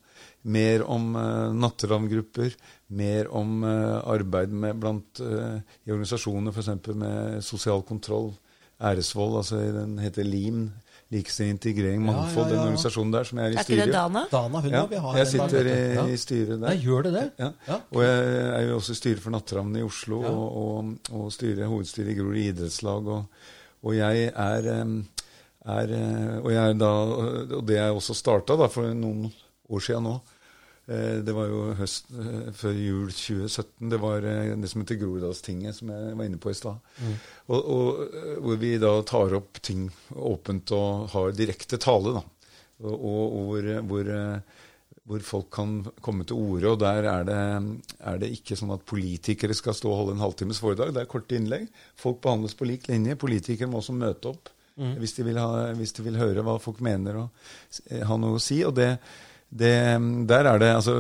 mer om uh, natteravngrupper, mer om uh, arbeid med blant, uh, i organisasjoner, f.eks. med sosial kontroll, æresvold. altså Den heter LIM, Likestilling, integrering, mangfold. Ja, ja, ja, den organisasjonen der som jeg er i styret. Er ikke det Dana? Dana hun ja, vi har jeg sitter i, i, styret der. Nei, gjør det det? Ja. Og jeg er jo også i styret for Natteravnene i Oslo, og, og, og styrer, hovedstyret i Grorud idrettslag. Og, og jeg er, er, og jeg er da, og det jeg også starta for noen år siden nå, det var jo høst før jul 2017. Det var det som heter Groruddalstinget, som jeg var inne på i stad. Mm. Og, og, hvor vi da tar opp ting åpent og har direkte tale. da. Og, og hvor, hvor, hvor, folk kan komme til orde. Og der er det, er det, ikke sånn at politikere skal stå og holde en halvtimes foredrag. Det er korte innlegg. Folk behandles på lik linje. Politikere må også møte opp mm. hvis, de ha, hvis, de vil høre hva folk mener og ha noe å si. og det det, der er det, altså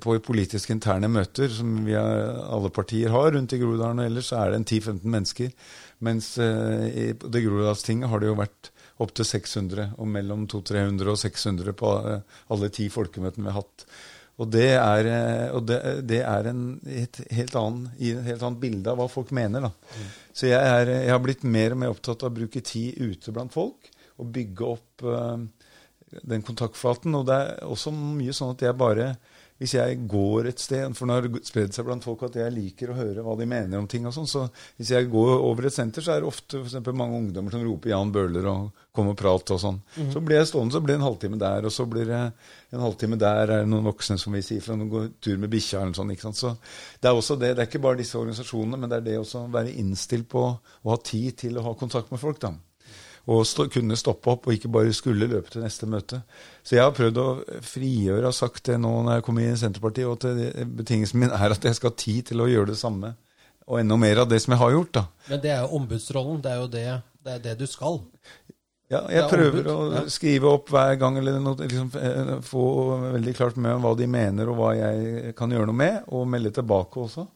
På politiske interne møter, som er, alle partier har rundt i Groruddalen og ellers, så er det en 10-15 mennesker. Mens uh, i det Groruddalstinget har det jo vært opptil 600, og mellom 200-300 og 600 på alle ti folkemøtene vi har hatt. Og det er, og det, det er en, et helt annen, et helt annet bilde av hva folk mener. da. Mm. Så jeg, er, jeg, har blitt mer og mer opptatt av å bruke tid ute blant folk og bygge opp uh, den kontaktflaten. Og det er også mye sånn at jeg bare Hvis jeg går et sted For nå har det spredd seg blant folk at jeg liker å høre hva de mener om ting og sånn. Så hvis jeg går over et senter, så er det ofte for mange ungdommer som roper Jan Bøhler og kommer og prater og sånn. Mm. Så blir jeg stående, så blir det en halvtime der, og så blir det en halvtime der. Er det noen voksne som vil si fra, noen går tur med bikkja eller sånt. ikke sant? Så det er også det. Det er ikke bare disse organisasjonene, men det er det å være innstilt på å ha tid til å ha kontakt med folk. da og stå, kunne stoppe opp og ikke bare skulle løpe til neste møte. Så jeg har prøvd å frigjøre og har sagt det nå når jeg kommer i Senterpartiet, og at betingelsen min er at jeg skal ha tid til å gjøre det samme. Og enda mer av det som jeg har gjort. da. Men det er jo ombudsrollen. Det er jo det, det, er det du skal. Ja, jeg prøver å skrive opp hver gang, eller noe, liksom, eh, få veldig klart med hva de mener, og hva jeg kan gjøre noe med, og melde tilbake også.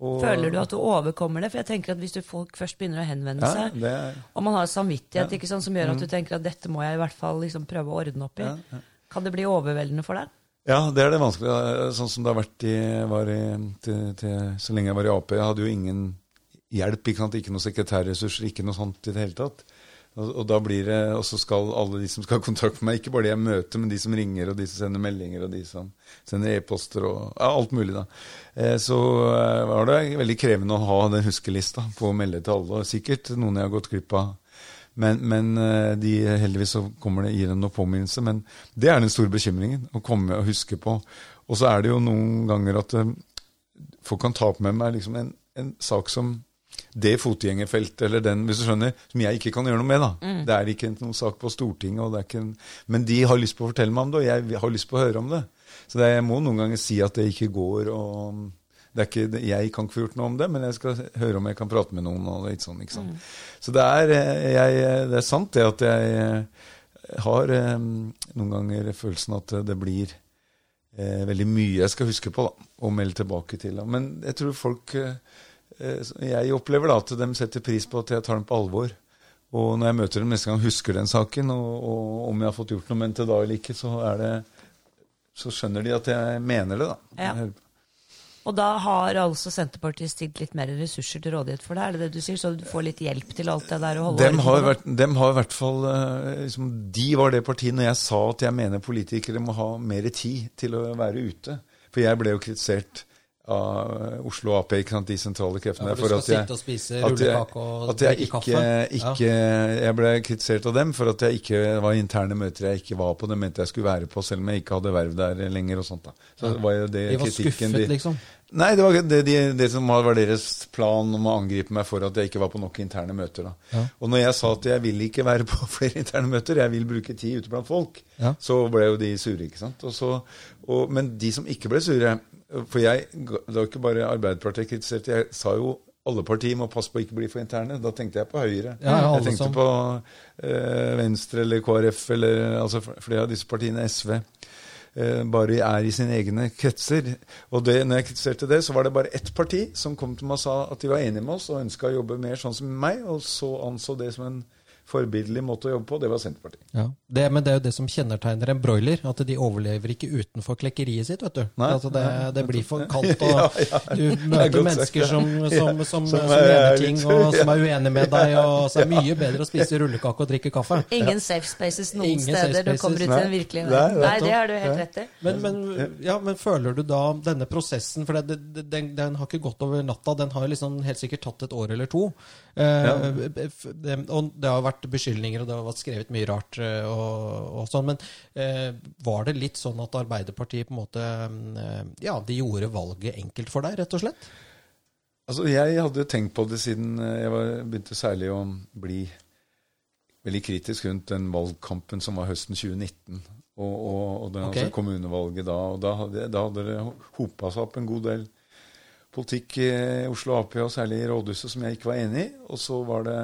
Og, Føler du at du overkommer det? For jeg tenker at Hvis du folk først begynner å henvende ja, seg, er, og man har samvittighet ja, sånn, som gjør at du mm. tenker at dette må jeg i hvert fall liksom prøve å ordne opp i, ja, kan det bli overveldende for deg? Ja, det er det vanskelige. Sånn som det har vært i, var i, til, til, så lenge jeg var i Ap. Jeg hadde jo ingen hjelp, ikke, sant? ikke noen sekretærressurser, ikke noe sånt i det hele tatt. Og, da blir det, og så skal alle de som skal ha kontakt med meg, ikke bare de jeg møter, men de som ringer, og de som sender meldinger, og de som sender e-poster, og ja, alt mulig, da. Eh, så eh, var det veldig krevende å ha den huskelista på å melde til alle. og Sikkert noen jeg har gått glipp av. Men, men eh, de, heldigvis så kommer det, gir det noen påminnelse. Men det er den store bekymringen, å komme og huske på. Og så er det jo noen ganger at folk kan ta opp med meg liksom en, en sak som det fotgjengerfeltet eller den, hvis du skjønner, som jeg ikke kan gjøre noe med. da. Mm. Det er ikke noen sak på Stortinget, og det er ikke en, men de har lyst på å fortelle meg om det, og jeg har lyst på å høre om det. Så det, jeg må noen ganger si at det ikke går. og det er ikke, Jeg kan ikke få gjort noe om det, men jeg skal høre om jeg kan prate med noen. og litt sånn, ikke sant? Mm. Så det er, jeg, det er sant det at jeg har eh, noen ganger følelsen at det blir eh, veldig mye jeg skal huske på da, og melde tilbake til. Da. Men jeg tror folk eh, eh, Jeg opplever da at de setter pris på at jeg tar dem på alvor. Og når jeg møter dem neste gang, husker den saken, og, og om jeg har fått gjort noe med den til da eller ikke, så, er det, så skjønner de at jeg mener det. da. Ja. Og da har altså Senterpartiet stilt litt mer ressurser til rådighet for deg, er det det du sier? Så du får litt hjelp til alt det der? Dem har, vært, dem har i hvert fall eh, liksom, De var det partiet når jeg sa at jeg mener politikere må ha mer tid til å være ute. For jeg ble jo kritisert av Oslo Ap, ikke sant, de sentrale kreftene. Ja, for for at jeg- at jeg- at jeg ikke, ikke Jeg ble kritisert av dem for at jeg ikke var interne møter jeg ikke var på. Det mente jeg skulle være på, selv om jeg ikke hadde verv der lenger. og sånt da. Så det var jo det De var skuffet, liksom. Nei, det var det, det, det som var deres plan om å angripe meg for at jeg ikke var på nok interne møter. da. Ja. Og når jeg sa at jeg vil ikke være på flere interne møter, jeg vil bruke tid ute blant folk, Ja. så ble jo de sure. ikke sant? Og så, og, men de som ikke ble sure For jeg, det var ikke bare Arbeiderpartiet jeg kritiserte, jeg sa jo alle partier må passe på å ikke bli for interne. Da tenkte jeg på Høyre. Ja, ja, jeg tenkte som- på eh, Venstre eller KrF eller altså flere av disse partiene, SV eh, bare er i sine egne kretser. Og det, når jeg kritiserte det, så var det bare ett parti som kom til meg og sa at de var enige med oss og ønska å jobbe mer sånn som meg, og så anså det som en forbilledlig måte å jobbe på. Det var Senterpartiet. Ja. Det, men det er jo det som kjennetegner en broiler, at de overlever ikke utenfor klekkeriet sitt. vet du. Nei. altså det, det blir for kaldt, og Ja, ja. du er møter mennesker sagt, som, som, Ja, som, som som, er mener ting, og som er uenige med deg. og Så er det mye bedre å spise rullekake og drikke kaffe. Ingen safe spaces noen Ingen steder steder. Du kommer ut spaces. til en virkelig Nei, Nei, det har du helt rett i. Men, men, ja, men føler du da denne prosessen For det, det, den, den har ikke gått over natta. Den har liksom helt sikkert tatt et år eller to. Eh, og det har vært beskyldninger, og det har vært skrevet mye rart. eh, Og, og sånn, Men eh, var det litt sånn at Arbeiderpartiet på en måte eh, Ja, de gjorde valget enkelt for deg, rett og slett? Altså, Jeg hadde tenkt på det siden eh, jeg var, begynte særlig å bli veldig kritisk rundt den valgkampen som var høsten 2019. Og, og, og den, okay. altså kommunevalget da. og Da hadde, da hadde det hopa seg opp en god del politikk i Oslo Ap, og særlig i rådhuset, som jeg ikke var enig i. Og så var det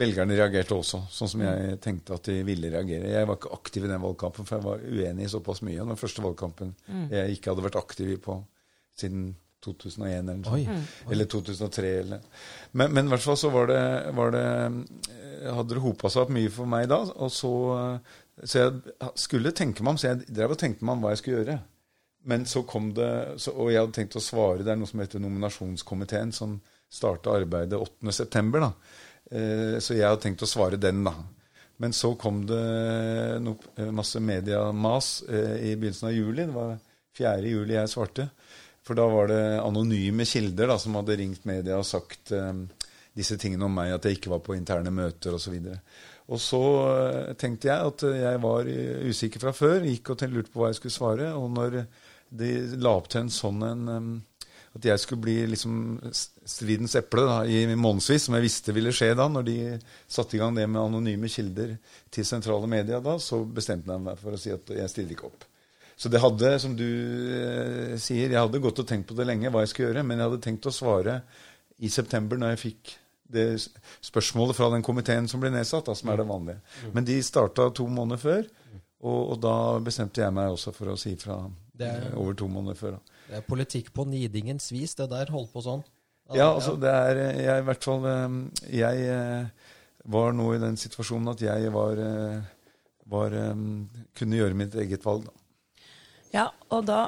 Velgerne reagerte også, sånn som jeg tenkte at de ville reagere. Jeg var ikke aktiv i den valgkampen, for jeg var uenig i såpass mye. Den første valgkampen jeg ikke hadde vært aktiv i på siden 2001 eller noe Oi. sånt. Eller 2003. Eller. Men, men i hvert fall så var det, var det eh, Hadde det hopa seg opp mye for meg da. Og så, eh, så jeg skulle tenke meg om, så jeg drev og tenkte meg om hva jeg skulle gjøre. Men så kom det så, Og jeg hadde tenkt å svare. Det er noe som heter nominasjonskomiteen, som starta arbeidet 8.9. Eh, så jeg hadde tenkt å svare den, da. Men så kom det eh, masse mediamas eh, i begynnelsen av juli. Det var 4. juli jeg svarte. For da var det anonyme kilder da, som hadde ringt media og sagt disse tingene om meg, at jeg ikke var på interne møter osv. Og, så tenkte jeg at jeg var usikker fra før, gikk og lurte på hva jeg skulle svare. Og når de la opp til en sånn en At jeg skulle bli liksom stridens eple da, i månedsvis, som jeg visste ville skje da, når de satte i gang det med anonyme kilder til sentrale medier da, så bestemte jeg meg for å si at jeg stiller ikke opp. Så det hadde, som du eh, sier, jeg hadde gått og tenkt på det lenge, hva jeg skulle gjøre, men jeg hadde tenkt å svare i september når jeg fikk det spørsmålet fra den komiteen som ble nedsatt, da, som er det vanlige. Men de starta to måneder før, og, og da bestemte jeg meg også for å si fra er- over to måneder før. Da. Det er politikk på nidingens vis, det der holdt på sånn. Ja, altså det er eh, Jeg i hvert fall eh, Jeg eh, var nå i den situasjonen at jeg var, eh, var eh, Kunne gjøre mitt eget valg, da. Ja, og da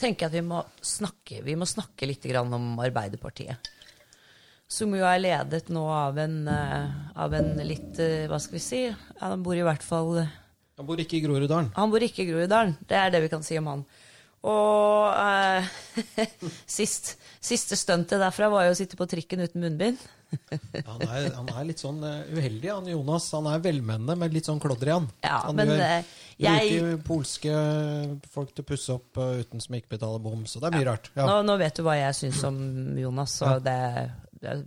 tenker jeg at vi må snakke, vi må snakke litt grann om Arbeiderpartiet. Som jo er ledet nå av en, eh, av en litt eh, Hva skal vi si? Han bor i hvert fall Han bor ikke i Groruddalen. Han bor ikke i Groruddalen. Det er det vi kan si om han. Og eh, sist, siste stuntet derfra var jo å sitte på trikken uten munnbind. Han er, han er litt sånn eh, uheldig, han Jonas. Han er velmenende, men litt sånn klodder i han. Ja, han men, gjør, eh, jeg- bruker polske folk til å pusse opp eh, uten som ikke betaler bom, så det er mye rart. Ja. Nå, nå vet du hva jeg syns om Jonas, så det, det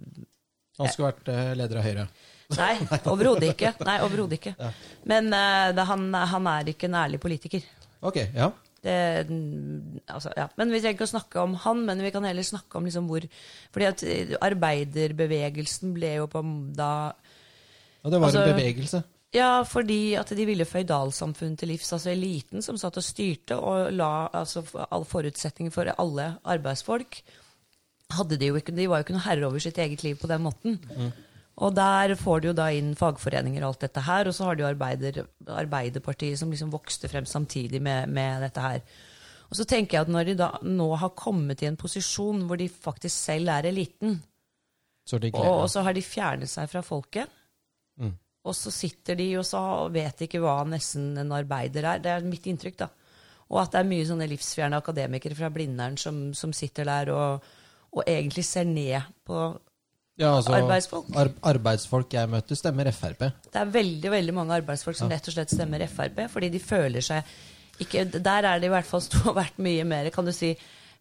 Han skulle vært leder av Høyre. Nei, overhodet ikke. Nei, ikke. Men det, han, han er ikke en ærlig politiker. Ok, ja. Det, mm, altså, ja. Men Vi trenger ikke å snakke om han, men vi kan heller snakke om liksom hvor Fordi at eh, arbeiderbevegelsen ble jo på da Og det var Altså- en bevegelse. Ja, fordi at de ville føydalsamfunnet til livs. Altså eliten som satt og styrte og la altså, alle forutsetninger for alle arbeidsfolk. Hadde de, jo ikke, de var jo ikke noe herre over sitt eget liv på den måten. Og der får du jo da inn fagforeninger og alt dette her, og så har du arbeider, Arbeiderpartiet som liksom vokste frem samtidig med, med dette her. Og så tenker jeg at når de da nå har kommet i en posisjon hvor de faktisk selv er eliten, Så de og, og så har de fjernet seg fra folket. Mm. Og så sitter de og så vet ikke hva nesten en arbeider er. Det er mitt inntrykk, da. Og at det er mye sånne livsfjerne akademikere fra Blindern som, som sitter der og, og egentlig ser ned på ja, altså, arbeidsfolk. Ar arbeidsfolk jeg møter, stemmer Frp. Det er veldig veldig mange arbeidsfolk som rett og slett stemmer Frp, fordi de føler seg ikke, Der er det i hvert fall stå, vært mye mer kan du si,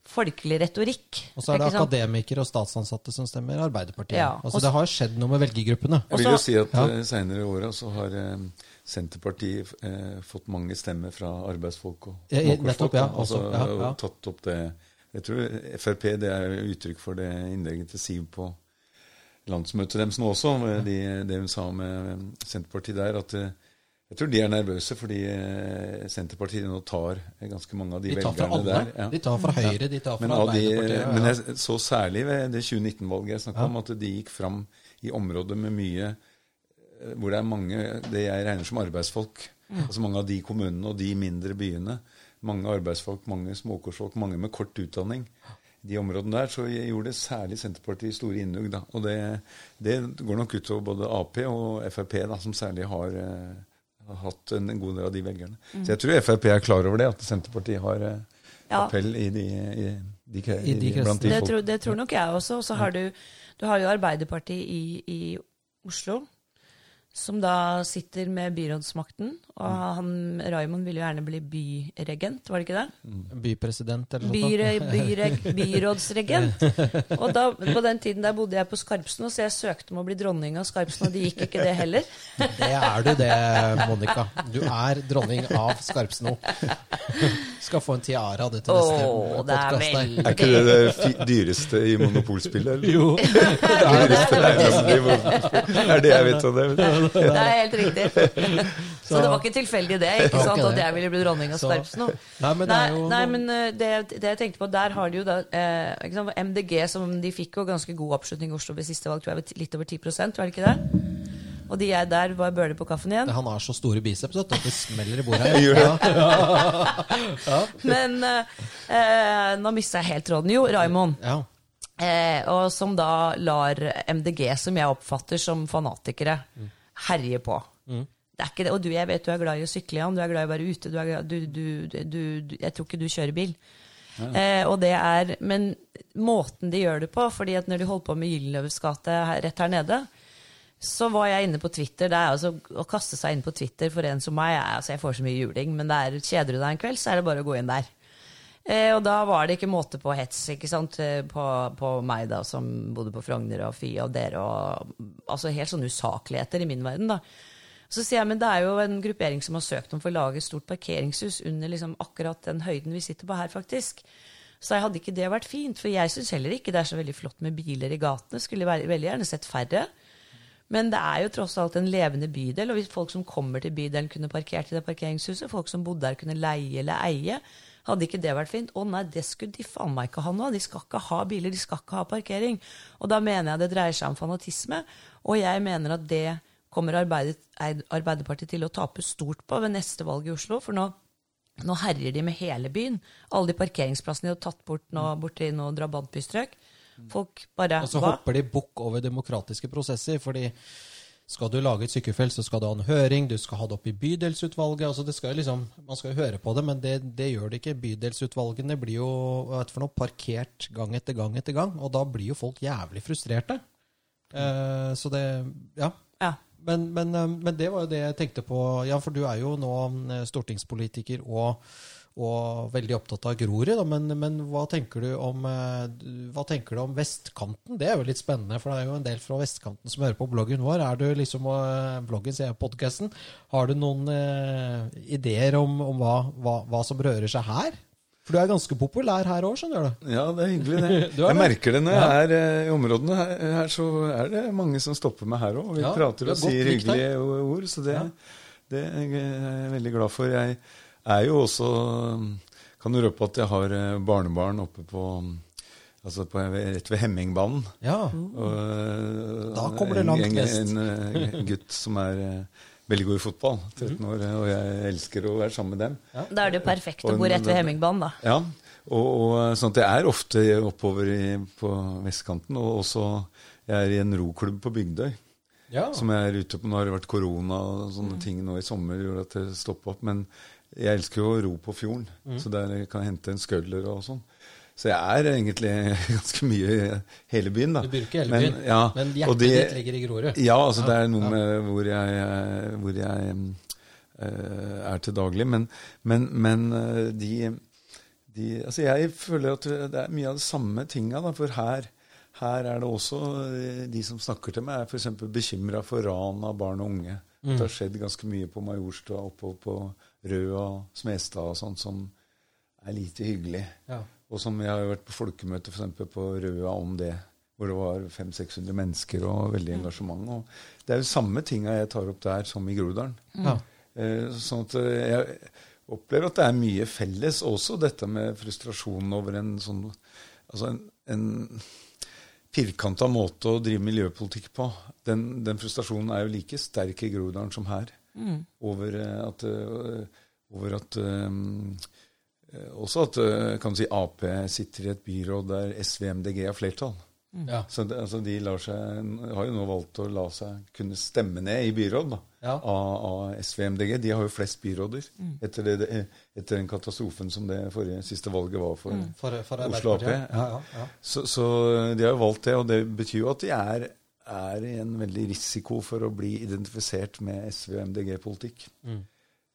folkelig retorikk. Og så er det akademikere og statsansatte som stemmer Arbeiderpartiet. Ja, altså, det har skjedd noe med velgergruppene. Jeg vil jo si at Ja. ja. seinere i åra så har eh, Senterpartiet eh, fått mange stemmer fra arbeidsfolk og Ja, ja, ja. Altså, også, ja, ja. og tatt opp det Jeg tror Frp det er uttrykk for det innlegget til Siv på landsmøtet deres nå også, de, det hun sa med Senterpartiet der. at eh, jeg tror de er nervøse fordi eh, Senterpartiet nå tar ganske mange av de, De velgerne der. ja. De tar fra Høyre, de tar fra Men, Arbeiderpartiet. ja. men jeg så særlig ved det 2019-valget jeg snakka om, at de gikk fram i områder med mye eh, Hvor det er mange det jeg regner som arbeidsfolk. Altså mange av de kommunene og de mindre byene. Mange arbeidsfolk, mange småkårsfolk, mange med kort utdanning. De områdene der så gjorde særlig Senterpartiet store innhugg. da, Og det, det går nok utover både Ap og Frp, da, som særlig har, eh, hatt en, en god del av de velgerne. Så jeg tror Frp er klar over det, at Senterpartiet har eh, Ja. appell i de, i de, I de i- blant de Det, folk. tror, det tror nok jeg også. Og så har du, du har jo Arbeiderpartiet i, i Oslo, som da sitter med byrådsmakten. Og han, Raymond ville jo gjerne bli byregent, var det ikke det? Bypresident eller noe Byre, byrådsregent. Og da, på den tiden der bodde jeg på Skarpsno, så jeg søkte om å bli dronning av Skarpsno, og det gikk ikke det heller. Det er du det, Monica. Du er dronning av Skarpsno. Skal få en tiara av det til neste Åh, det er Er ikke det det dyreste i monopolspillet? eller? Jo. Det er det. Det er det jeg vet om det. Det er helt riktig. Så det var ikke tilfeldig det, ikke sant, at jeg ville bli dronning av nå? Nei, men det er jo nei, men eh, det, det jeg tenkte på, der har de jo da eh, sant, MDG, som de fikk jo ganske god oppslutning i Oslo ved siste valg, tror jeg litt over 10 var det ikke det? Og de er der var bøler på kaffen igjen. Han har så store biceps at det smeller i bordet. her. Gjør det. Men eh, eh, nå mista jeg helt tråden. Jo, Raymond. Ja. Eh, og som da lar MDG, som jeg oppfatter som fanatikere, herje på. Det er ikke det. Og du, jeg vet du er glad i å sykle, Jan. Du er glad i å være ute. Du glad, du, du, jeg tror ikke du kjører bil. Eh, og det er, Men måten de gjør det på fordi at når de holdt på med Gyldenløves gate rett her nede, så var jeg inne på Twitter. Det er altså Å kaste seg inn på Twitter for en som meg jeg, altså Jeg får så mye juling, men det er, kjeder du deg en kveld, så er det bare å gå inn der. Eh, og da var det ikke måte på hets ikke sant? eh, På, på meg, da, som bodde på Frogner, og Fy og dere. Og, altså helt sånne usakligheter i min verden. da. Så sier jeg, men det er jo en gruppering som har søkt om for å lage et stort parkeringshus under liksom akkurat den høyden vi sitter på her, faktisk. Så jeg hadde ikke det vært fint, for jeg syns heller ikke det er så veldig flott med biler i gatene. Skulle veldig, gjerne sett færre. Men det er jo tross alt en levende bydel, og hvis folk som kommer til bydelen kunne parkert i det parkeringshuset, folk som bodde der kunne leie eller eie, hadde ikke det vært fint? Å nei, det skulle de faen meg ikke ha nå. De skal ikke ha biler, de skal ikke ha parkering. Og da mener jeg det dreier seg om fanatisme, og jeg mener at det kommer Arbeiderpartiet til å tape stort på ved neste valg i Oslo, for nå nå herjer de med hele byen. Alle de parkeringsplassene de har tatt bort nå borti noen drabantbystrøk. Folk bare Og så Hva? hopper de bukk over demokratiske prosesser. fordi skal du lage et sykkelfelt, så skal du ha en høring, du skal ha det opp i bydelsutvalget. altså det skal liksom, Man skal jo høre på det, men det, det gjør det ikke. Bydelsutvalgene blir jo vet for noe, parkert gang etter gang etter gang, og da blir jo folk jævlig frustrerte. Eh, så det Ja. Ja. Men, men, eh, men det var jo det jeg tenkte på. Ja, for du er jo nå eh, stortingspolitiker og, og veldig opptatt av Grorud. Men, men hva, tenker du om, eh, hva tenker du om vestkanten? Det er jo litt spennende, for det er jo en del fra vestkanten som hører på bloggen vår. Er du liksom, bloggen, sier podcasten. Har du noen ideer om, om hva, hva, hva som rører seg her? For du er ganske populær her òg, skjønner du. Ja, det er hyggelig, det. Er jeg det. merker det når jeg er eh, i områdene her, her, så er det mange som stopper meg her òg. Vi Ja, prater er og sier hyggelige ord, så det, Ja. det er jeg veldig glad for. Jeg er jo også Kan jo røpe at jeg har eh, barnebarn oppe på Altså på, rett ved Hemmingbanen. Ja. Og, eh, Da kommer det langt en, vest. En, en, gutt som er veldig god i fotball, 13 år, og jeg elsker å være sammen med dem. Da er det jo perfekt å bo rett ved Hemmingbanen, da. Ja, og, og sånn at jeg er ofte oppover i, på vestkanten, og også jeg er i en roklubb på Bygdøy. ja. Som jeg er ute på. Nå har det vært korona og sånne ting nå i sommer gjorde at det stoppa opp. Men jeg elsker jo å ro på fjorden, så der jeg kan hente en skøller og sånn. Så jeg er egentlig ganske mye i hele byen, da. Du bruker hele byen, ja, men hjertet det- ditt ligger i Grorud. Ja, altså det er noe med hvor jeg, hvor jeg eh, er til daglig. Men, men, men eh, de, de Altså jeg føler at det er mye av de samme tinga, da. For her, her er det også eh, De som snakker til meg, er f.eks. bekymra for ran av barn og unge. Mm. Det har skjedd ganske mye på Majorstua, oppover på Røa, Smestad og sånt, som er lite hyggelig. Ja. Og som jeg har vært på folkemøte for eksempel på Røa om det. Hvor det var 500-600 mennesker og veldig engasjement. Og det er jo samme tinga jeg tar opp der som i Groruddalen. Ja. Eh, sånn at eh, jeg opplever at det er mye felles også, dette med frustrasjonen over en sånn Altså en, en firkanta måte å drive miljøpolitikk på. Den, den frustrasjonen er jo like sterk i Groruddalen som her. Over eh, at, over at eh, Også at eh, kan du si, Ap sitter i et byråd der SV MDG har flertall. Ja. Så det, altså de lar seg, har jo nå valgt å la seg kunne stemme ned i byråd da, Ja. av, av SVMDG. De har jo flest byråder etter, det, etter den katastrofen som det forrige siste valget var for For, for Oslo Ap. Ja, ja, ja. Så, så de har jo valgt det, og det betyr jo at de er, er i en veldig risiko for å bli identifisert med SV og MDG-politikk. Eh,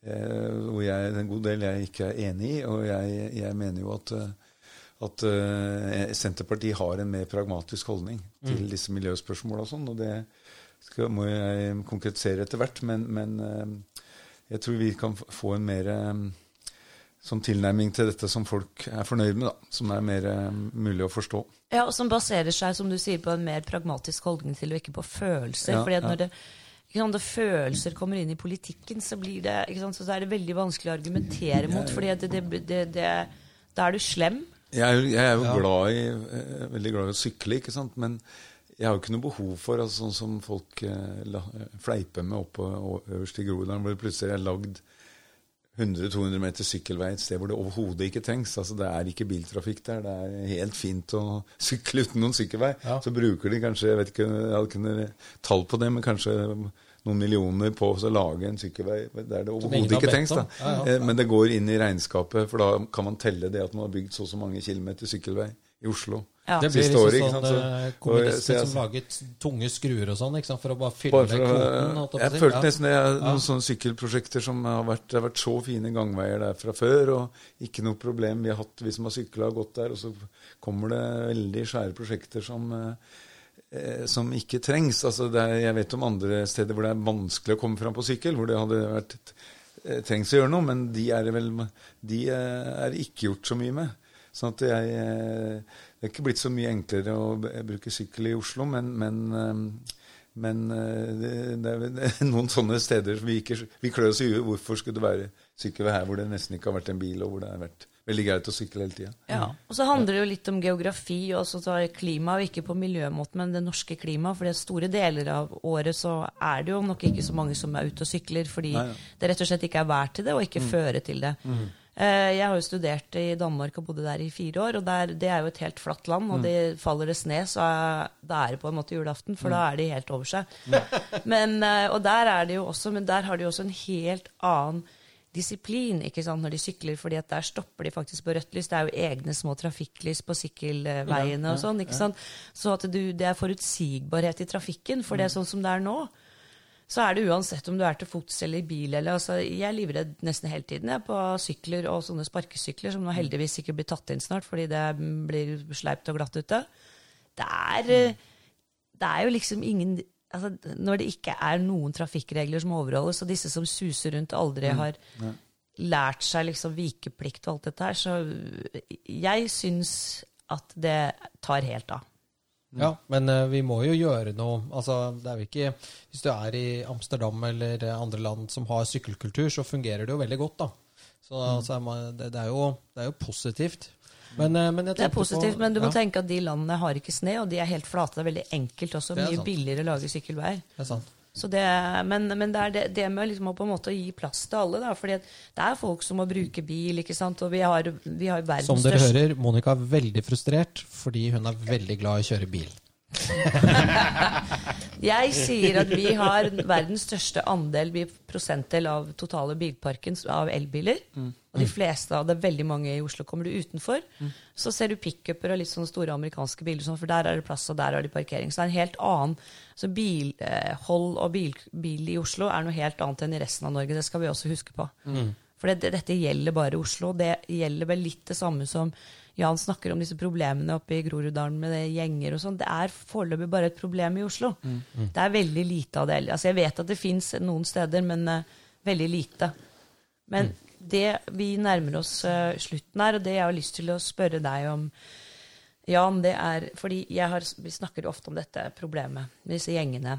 hvor jeg, en god del jeg ikke er enig i, og jeg, jeg mener jo at eh, at eh, Senterpartiet har en mer pragmatisk holdning til disse miljøspørsmåla og sånn. Og det skal, må jeg konkretisere etter hvert. Men, men eh, jeg tror vi kan få en mer eh, sånn tilnærming til dette som folk er fornøyd med, da. Som er mer eh, mulig å forstå. Ja, og Som baserer seg som du sier, på en mer pragmatisk holdning til og ikke på følelser. Ja, fordi at ja. når det, ikke sant, følelser kommer inn i politikken, så, blir det, ikke sant, så er det veldig vanskelig å argumentere mot. fordi at det, det, det, det, da er du slem. Jeg er, jeg er jo glad i, eh, veldig glad i å sykle, ikke sant? men jeg har jo ikke noe behov for altså, sånn som folk eh, fleiper med oppe øverst i Groruddalen, hvor det plutselig er lagd 100-200 meter sykkelvei et sted hvor det overhodet ikke trengs. Altså, det er ikke biltrafikk der. Det er helt fint å sykle uten noen sykkelvei. Ja. Så bruker de kanskje jeg vet ikke, jeg hadde ikke noe tall på det, men kanskje noen millioner på å lage en sykkelvei der det overhodet ikke trengs. da. Ja, ja. Eh, Men det går inn i regnskapet, for da kan man telle det at man har bygd så og så mange kilometer sykkelvei i Oslo. Ja. Det blir liksom ikke sånn så- eh, kommunister som laget tunge skruer og sånn, ikke sant, for å bare fylle Bare for kvoten. Jeg, jeg følte Ja. nesten det er Ja. noen sånne sykkelprosjekter som har vært, det har vært så fine gangveier der fra før, og ikke noe problem. Vi har hatt, vi som har sykla og gått der, og så kommer det veldig svære prosjekter som, eh, eh, som ikke trengs. Altså er, jeg vet om andre steder hvor det er vanskelig å komme fram på sykkel, hvor det hadde vært eh, trengs å gjøre noe, men de er vel de eh, er ikke gjort så mye med. Sånn at jeg eh, Det er ikke blitt så mye enklere å bruke sykkel i Oslo, men, men, eh, men eh, det, er noen sånne steder vi ikke Vi klør oss i huet. Hvorfor skulle det være sykkelvei her hvor det nesten ikke har vært en bil, og hvor det har vært veldig greit å sykle hele tida? Ja. Og så handler det jo litt om geografi og så tar klima, og ikke på miljømåten, men det norske klimaet. For det store deler av året så er det jo nok ikke så mange som er ute og sykler, fordi Nei, ja. det rett og slett ikke er vær til det, og ikke føre til det. Mm. Jeg har jo studert i Danmark og bodde der i fire år, og der, det er jo et helt flatt land. Og det faller det sne, så er, da er det på en måte julaften, for da er de helt over seg. Men, eh, og der er det jo også, men der har de jo også en helt annen disiplin ikke sant, når de sykler, fordi at der stopper de faktisk på rødt lys. Det er jo egne små trafikklys på sykkelveiene og sånn. ikke sant? Så at du, det er forutsigbarhet i trafikken, for det er sånn som det er nå. Så er det uansett om du er til fots eller i bil eller altså, Jeg er livredd nesten hele tiden jeg, på sykler og sånne sparkesykler, som nå heldigvis ikke blir tatt inn snart fordi det blir sleipt og glatt ute. Det er, eh, det er jo liksom ingen altså, Når det ikke er noen trafikkregler som overholdes, og disse som suser rundt og aldri har lært seg liksom vikeplikt og alt dette her. Så jeg syns at det tar helt av. Ja, men uh, vi må jo gjøre noe. Altså, det er jo ikke Hvis du er i Amsterdam eller andre land som har sykkelkultur, så fungerer det jo veldig godt, da. Så mm. altså, det, det, er jo, det, er jo, positivt. Men, uh, men det er positivt, på, men du må ja. tenke at de landene har ikke sne, og de er helt flate. Det er veldig enkelt også. Mye sant. billigere å lage sykkelveier. Det er sant. Det, men, men, det er det, det med liksom å på en måte gi plass til alle. Da, fordi det er folk som må bruke bil. ikke sant? Og vi har, vi har verdens Som dere største... hører, Monica er veldig frustrert fordi hun er veldig glad i å kjøre bil. jeg sier at vi har verdens største andel, prosentdel av totale bilparken av elbiler. Mm. Og de fleste av det, veldig mange i Oslo, kommer du utenfor. Mm. Så ser du pickuper og litt sånne store amerikanske biler, sånn, for der er det plass, og der er det parkering. Så det er en helt annen Så bilhold og bil, bil, i Oslo er noe helt annet enn i resten av Norge. Det skal vi også huske på. Mm. For det, dette gjelder bare Oslo. Det gjelder vel litt det samme som Jan snakker om disse problemene oppe i Groruddalen med det gjenger og sånn. Det er foreløpig bare et problem i Oslo. Mm. Mm. Det er veldig lite av det. Altså, jeg vet at det fins noen steder, men uh, veldig lite. Men mm. Det vi nærmer oss uh, slutten her, og det jeg har lyst til å spørre deg om, Jan, det er fordi har, vi snakker ofte om dette problemet disse gjengene.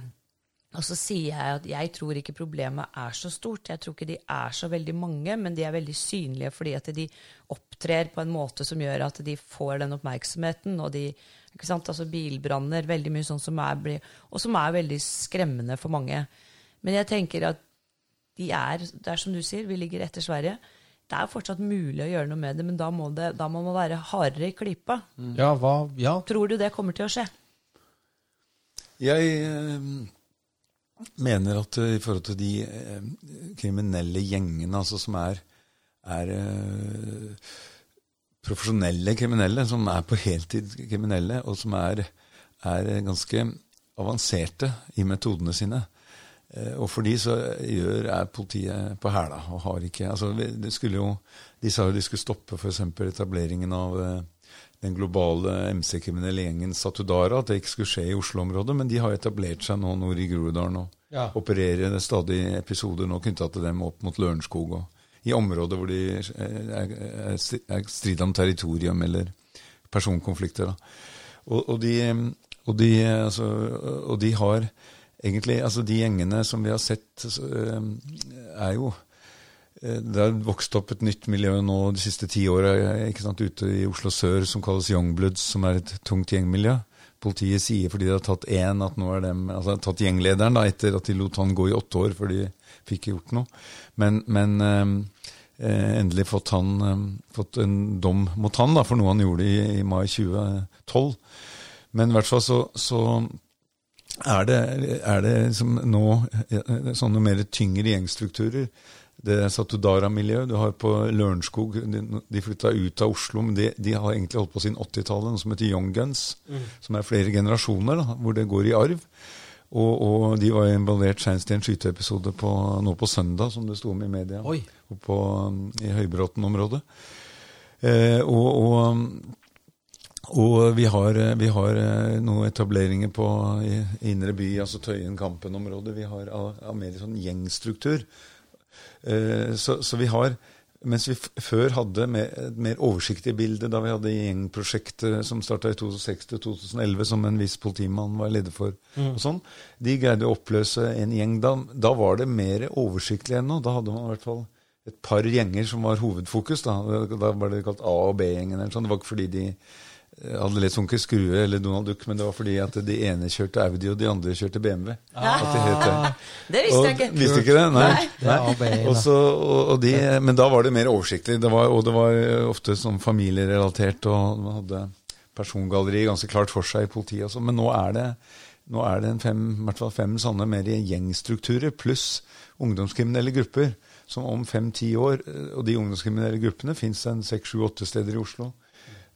Og så sier jeg at jeg tror ikke problemet er så stort. Jeg tror ikke de er så veldig mange, men de er veldig synlige fordi at de opptrer på en måte som gjør at de får den oppmerksomheten. Og de, ikke sant, altså bilbranner, veldig mye sånn som er, og som er veldig skremmende for mange. Men jeg tenker at de er, det er som du sier, vi ligger etter Sverige. Det er fortsatt mulig å gjøre noe med det, men da må, det, da må man være hardere i klypa. Ja, hva, ja. Tror du det kommer til å skje? Jeg eh, mener at i forhold til de eh, kriminelle gjengene altså som er, er eh, profesjonelle kriminelle, som er på heltid kriminelle, og som er, er ganske avanserte i metodene sine. Eh, og for de så gjør, er politiet på hæla og har ikke altså det skulle jo, De sa jo de skulle stoppe f.eks. etableringen av den globale MC-kriminelle gjengen Satudara, at det ikke skulle skje i Oslo-området. Men de har etablert seg nå nord i Groruddalen og ja. opererer stadig episoder nå knytta til dem opp mot Lørenskog. og I områder hvor de er, er strid om territorium eller personkonflikter. Og, og, de, og, de, altså, og de har egentlig altså De gjengene som vi har sett, er jo Eh, det har vokst opp et nytt miljø nå de siste ti åra ute i Oslo sør som kalles Youngbloods, som er et tungt gjengmiljø. Politiet sier fordi de har tatt én, at nå er dem, altså tatt gjenglederen da, etter at de lot han gå i åtte år for de fikk gjort noe. Men, men eh, eh endelig fått, han, eh, fått, en dom mot han da, for noe han gjorde i, i mai 2012. Men i hvert fall så, så er det, er det liksom nå eh, sånne mer tyngre gjengstrukturer det Satudara-miljøet du har på Lørenskog. De, de flytta ut av Oslo, men de, de, har egentlig holdt på siden 80-tallet, noe som heter Young Guns. Mm. Som er flere generasjoner, da, hvor det går i arv. Og, og de var involvert senest i en skyteepisode på, nå på søndag, som det sto om i media, på, i Høybråten-området. Eh, og, og, og, vi har, vi har eh, noen etableringer på Indre by, altså Tøyen-Kampen-området. Vi har av, mer sånn gjengstruktur. Eh, så, så, vi har mens vi før hadde et mer oversiktlig bilde da vi hadde gjengprosjektet som starta i 2006-2011, som en viss politimann var leder for. Mm. og sånn, De greide å oppløse en gjeng. Da, da var det mer oversiktlig ennå. Da hadde man i hvert fall et par gjenger som var hovedfokus. Da, da var det kalt A- og B-gjengen. Sånn. Det var ikke fordi de hadde litt sånn ikke Skrue eller Donald Duck, men det var fordi at de ene kjørte Audi, og de andre kjørte BMW. Ah. Det, det, visste jeg ikke. Og, visste ikke det? Nei. Nei. Også, og, og de, men da var det mer oversiktlig, det var, og det var ofte sånn familierelatert, og man hadde persongalleriet ganske klart for seg i politiet. Også. Men nå er det, nå er det en fem, i hvert fall fem sånne mer gjengstrukturer, pluss ungdomskriminelle grupper, som om fem-ti år Og de ungdomskriminelle gruppene fins seks, sju, åtte steder i Oslo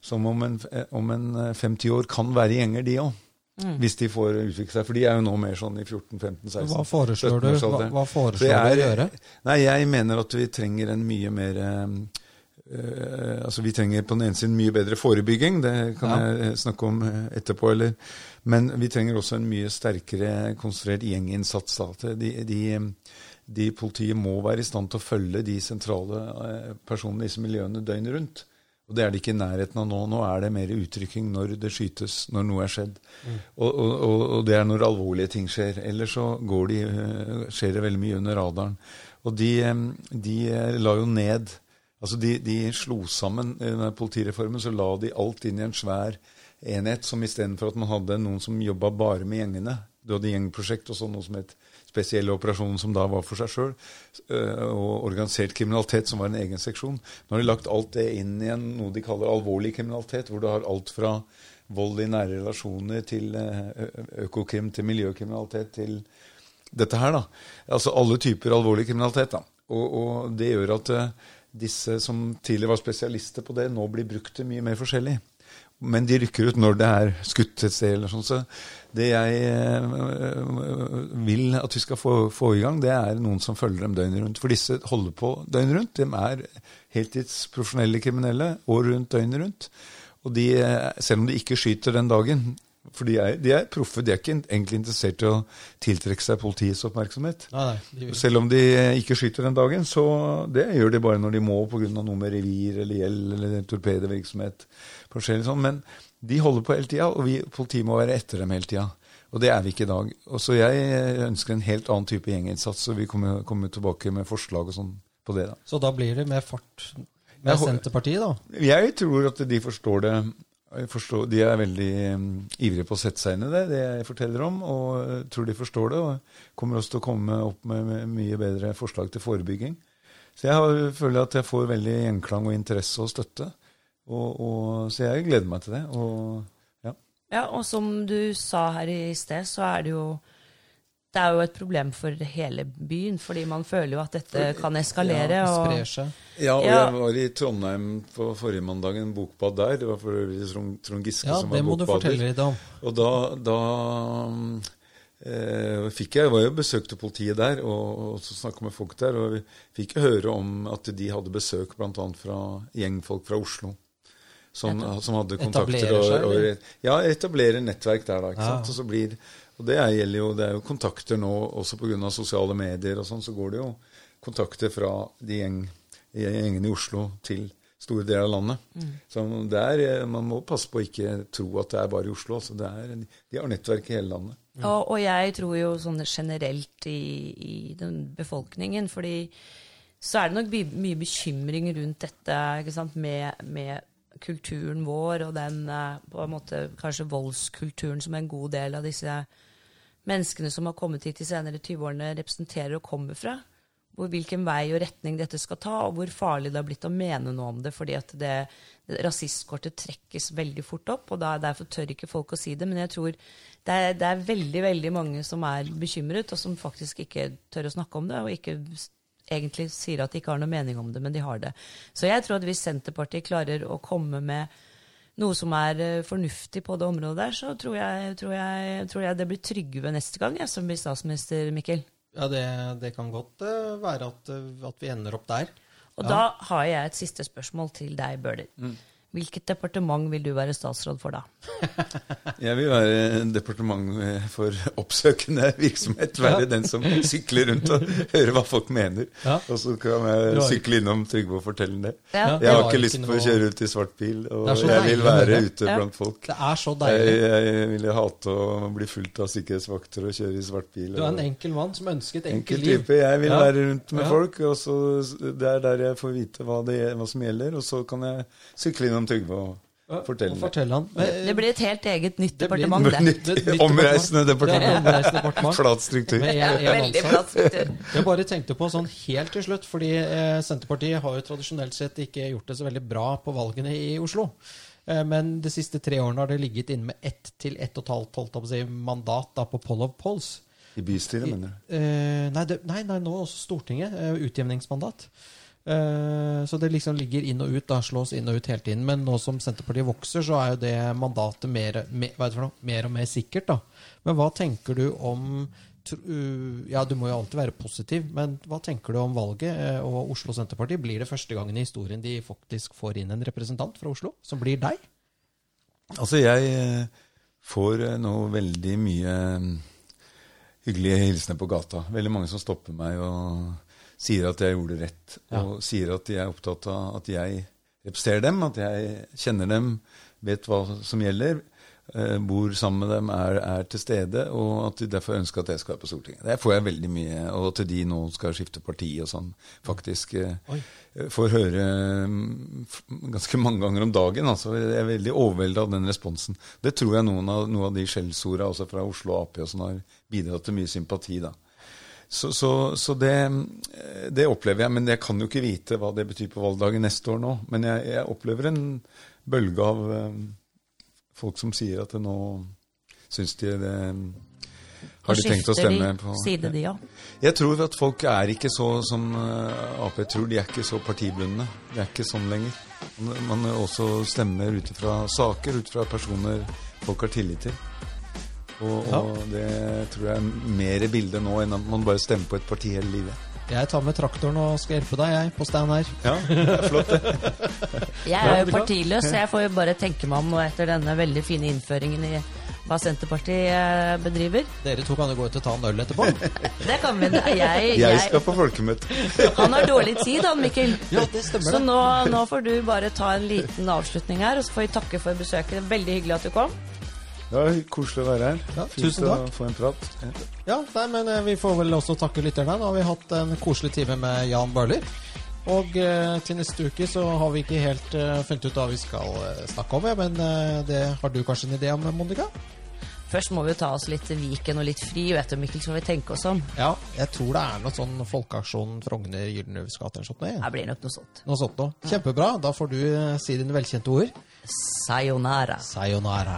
som om en, om en 50 eh, år kan være gjenger, de òg. Mm. Hvis de får utvikle seg. For de er jo nå mer sånn i 14-15-16. Hva foreslår du hva, hva foreslår er, du å gjøre? Nei, Jeg mener at vi trenger en mye mer øh, altså Vi trenger på den ene siden mye bedre forebygging, det kan ja. jeg snakke om etterpå. Eller, men vi trenger også en mye sterkere konstruert gjenginnsats. De, de, de politiet må være i stand til å følge de sentrale eh, personene i disse miljøene døgnet rundt. Og det er det ikke i nærheten av nå. Nå er det mer utrykking når det skytes, når noe er skjedd. Mm. Og, og, og, det er når alvorlige ting skjer. Ellers så de, eh, skjer det veldig mye under radaren. Og de, de la jo ned Altså de, de slo sammen under politireformen, så la de alt inn i en svær enhet, som istedenfor at man hadde noen som jobba bare med gjengene. Du hadde gjengprosjekt og så noe som het spesielle operasjonen som da var for seg sjøl, eh, og organisert kriminalitet som var en egen seksjon. Nå har de lagt alt det inn i en, noe de kaller alvorlig kriminalitet, hvor du har alt fra vold i nære relasjoner til eh, økokrim til miljøkriminalitet til dette her. da. Altså alle typer alvorlig kriminalitet. da. Og, og det gjør at uh, disse som tidligere var spesialister på det, nå blir brukt til mye mer forskjellig. Men de rykker ut når det er skutt et sted. eller sånn, så det jeg øh, vil at vi skal få, få, i gang, det er noen som følger dem døgnet rundt. For disse holder på døgnet rundt. De er heltidsprofesjonelle kriminelle år rundt døgnet rundt. Og de, øh, selv om de ikke skyter den dagen, for de er, de er, proffe, de er ikke egentlig interessert i å tiltrekke seg politiets oppmerksomhet. Nei, nei, Selv om de ikke skyter den dagen, så det gjør de bare når de må pga. noe med revir eller gjeld eller torpedovirksomhet. Sånn. Men de holder på hele tida, og vi, politiet må være etter dem hele tida. Og det er vi ikke i dag. Og så jeg ønsker en helt annen type gjenginnsats, og vi kommer, kommer tilbake med forslag og sånn på det. da. Så da blir det mer fart med Senterpartiet, da? Jeg tror at de forstår det. Forstår, de er veldig um, ivrige på å sette seg inn i det, det jeg forteller om, og jeg tror de forstår det. Og kommer også til å komme opp med, med mye bedre forslag til forebygging. Så jeg har, føler at jeg får veldig gjenklang og interesse og støtte. Og, og, så jeg gleder meg til det. Og, ja. ja, og som du sa her i sted, så er det jo det er jo et problem for hele byen, fordi man føler jo at dette kan eskalere. Ja, sprer seg. Ja, og jeg var i Trondheim på forrige mandag, en bokbad der. Det var for øvrig Trond Giske ja, som var bokbader. Ja, det må du fortelle litt om. Og da, da eh, fikk jeg, var jo besøkte politiet der og, og snakka med folk der. Og vi fikk høre om at de hadde besøk bl.a. fra gjengfolk fra Oslo. Som, som hadde kontakter og, og, Ja, etablere nettverk der, da. ikke ja. sant? Og, så blir, og det er, gjelder jo, det er jo kontakter nå, også pga. sosiale medier og sånn, så går det jo kontakter fra de gjeng, gjengene i Oslo til store deler av landet. Mm. Så der, Man må passe på å ikke tro at det er bare i Oslo. altså det er, De har nettverk i hele landet. Mm. Og, og, jeg tror jo sånn generelt i, i den befolkningen, fordi så er det nok mye bekymring rundt dette med, med kulturen vår og den eh, på en måte kanskje voldskulturen som en god del av disse menneskene som har kommet hit de senere 20-årene, representerer og kommer fra. Hvor, hvilken vei og retning dette skal ta, og hvor farlig det har blitt å mene noe om det. fordi at det, det rasistkortet trekkes veldig fort opp, og da, derfor tør ikke folk å si det. Men jeg tror det er, det er veldig veldig mange som er bekymret, og som faktisk ikke tør å snakke om det, og ikke egentlig sier at de ikke har noe mening om det, men de har det. Så jeg tror at hvis Senterpartiet klarer å komme med noe som er uh, fornuftig på det området der, så tror jeg, tror jeg, tror jeg det blir Trygve neste gang jeg, som blir statsminister, Mikkel. Ja, det, det kan godt uh, være at, uh, at, vi ender opp der. Og ja. da har jeg et siste spørsmål til deg, Bøhler. Mm. Hvilket departement vil du være statsråd for da? Jeg vil være departement for oppsøkende virksomhet. Være den som sykler rundt og hører hva folk mener. Ja. Og så kan jeg sykle innom Trygve og fortelle det. Ja. Jeg har ikke lyst på å kjøre ut i svart bil, og jeg vil være ute blant folk. Det er så deilig. Jeg, jeg ville hate å bli fulgt av sikkerhetsvakter og kjøre i svart bil. Du er en enkel mann som ønsker et enkelt liv. Type. Jeg vil være rundt med folk, og så det er der jeg får vite hva, det, hva som gjelder, og så kan jeg sykle innom Trygve og Fortell han. Det blir et helt eget nytt departement, det. Nytt, nytt omreisende departement. Flat struktur. Jeg, Veldig flat struktur. Jeg bare tenkte på sånn helt til slutt, fordi eh, Senterpartiet har jo tradisjonelt sett ikke gjort det så veldig bra på valgene i Oslo. Eh, men de siste tre årene har det ligget inne med ett til ett og et halvt holdt si, mandat da, på poll of polls. I bystyret, mener du? Eh, nei, nei, nei, nå også Stortinget. Eh, utjevningsmandat. Eh, så det liksom ligger inn og ut, da, slås inn og ut hele tiden. Men nå som Senterpartiet vokser, så er jo det mandatet mer, mer, mer og mer sikkert. da. Men hva tenker du om ja, Du må jo alltid være positiv, men hva tenker du om valget? Eh, og Oslo Senterparti, blir det første gangen i historien de faktisk får inn en representant fra Oslo, som blir deg? Altså, jeg eh, får nå veldig mye hyggelige hilsener på gata. Veldig mange som stopper meg og sier at jeg gjorde rett. Og sier at de er opptatt av at jeg representerer dem, at jeg kjenner dem, vet hva som gjelder. eh, Bor sammen med dem, er, er til stede, og at de derfor ønsker at jeg skal være på Stortinget. Det får jeg veldig mye, og til de nå skal skifte parti og sånn, faktisk. eh, Oi. Får høre mm, ganske mange ganger om dagen. altså Jeg er veldig overveldet av den responsen. Det tror jeg noen av, noen av de skjellsorda også fra Oslo Ap og sånn har bidratt til mye sympati. da. Så, så, så det, eh, det opplever jeg, men jeg kan jo ikke vite hva det betyr på valgdagen neste år nå. Men jeg, jeg opplever en bølge av eh, folk som sier at nå syns de det Har de tenkt å stemme på side, de ja. Jeg tror at folk er ikke så som eh, Ap tror. De er ikke så partibundne. Det er ikke sånn lenger. Man, man også stemmer ut fra saker, ut fra personer folk har tillit til. Og, Ja. og det tror jeg er mer bilder nå enn at man bare stemmer på et parti hele livet. Jeg tar med traktoren og skal hjelpe deg, jeg, på stand her. Ja, det er flott det. Jeg er jo partiløs, så jeg får jo bare tenke meg om nå etter denne veldig fine innføringen i hva Senterpartiet eh, bedriver. Dere to kan jo gå ut og ta en øl etterpå. Det kan vi. Jeg, Jeg skal på folkemøte. han har dårlig tid, han Mikkel. Ja, det stemmer Så nå, nå får du bare ta en liten avslutning her, og så får vi takke for besøket. Veldig hyggelig at du kom. Det var koselig å være her. Ja, Fint tusen å takk. få en prat. Ja. Ja, nei, men eh, vi får vel også takke lytterne. Nå har vi hatt en koselig time med Jan Bøhler. Og eh, til neste uke så har vi ikke helt eh, funnet ut hva vi skal eh, snakke om, ja, men eh, det har du kanskje en idé om, Monica? Først må vi ta oss litt Viken og litt fri, vet du, Mikkel, så får vi tenke oss om. Ja, jeg tror det er noe sånn Folkeaksjon Frogner Gyldenløves gate eller sånt. Her blir nok noe sånt. Noe sånt noe. Kjempebra. Da får du eh, si dine velkjente ord. Sayonara. Sayonara.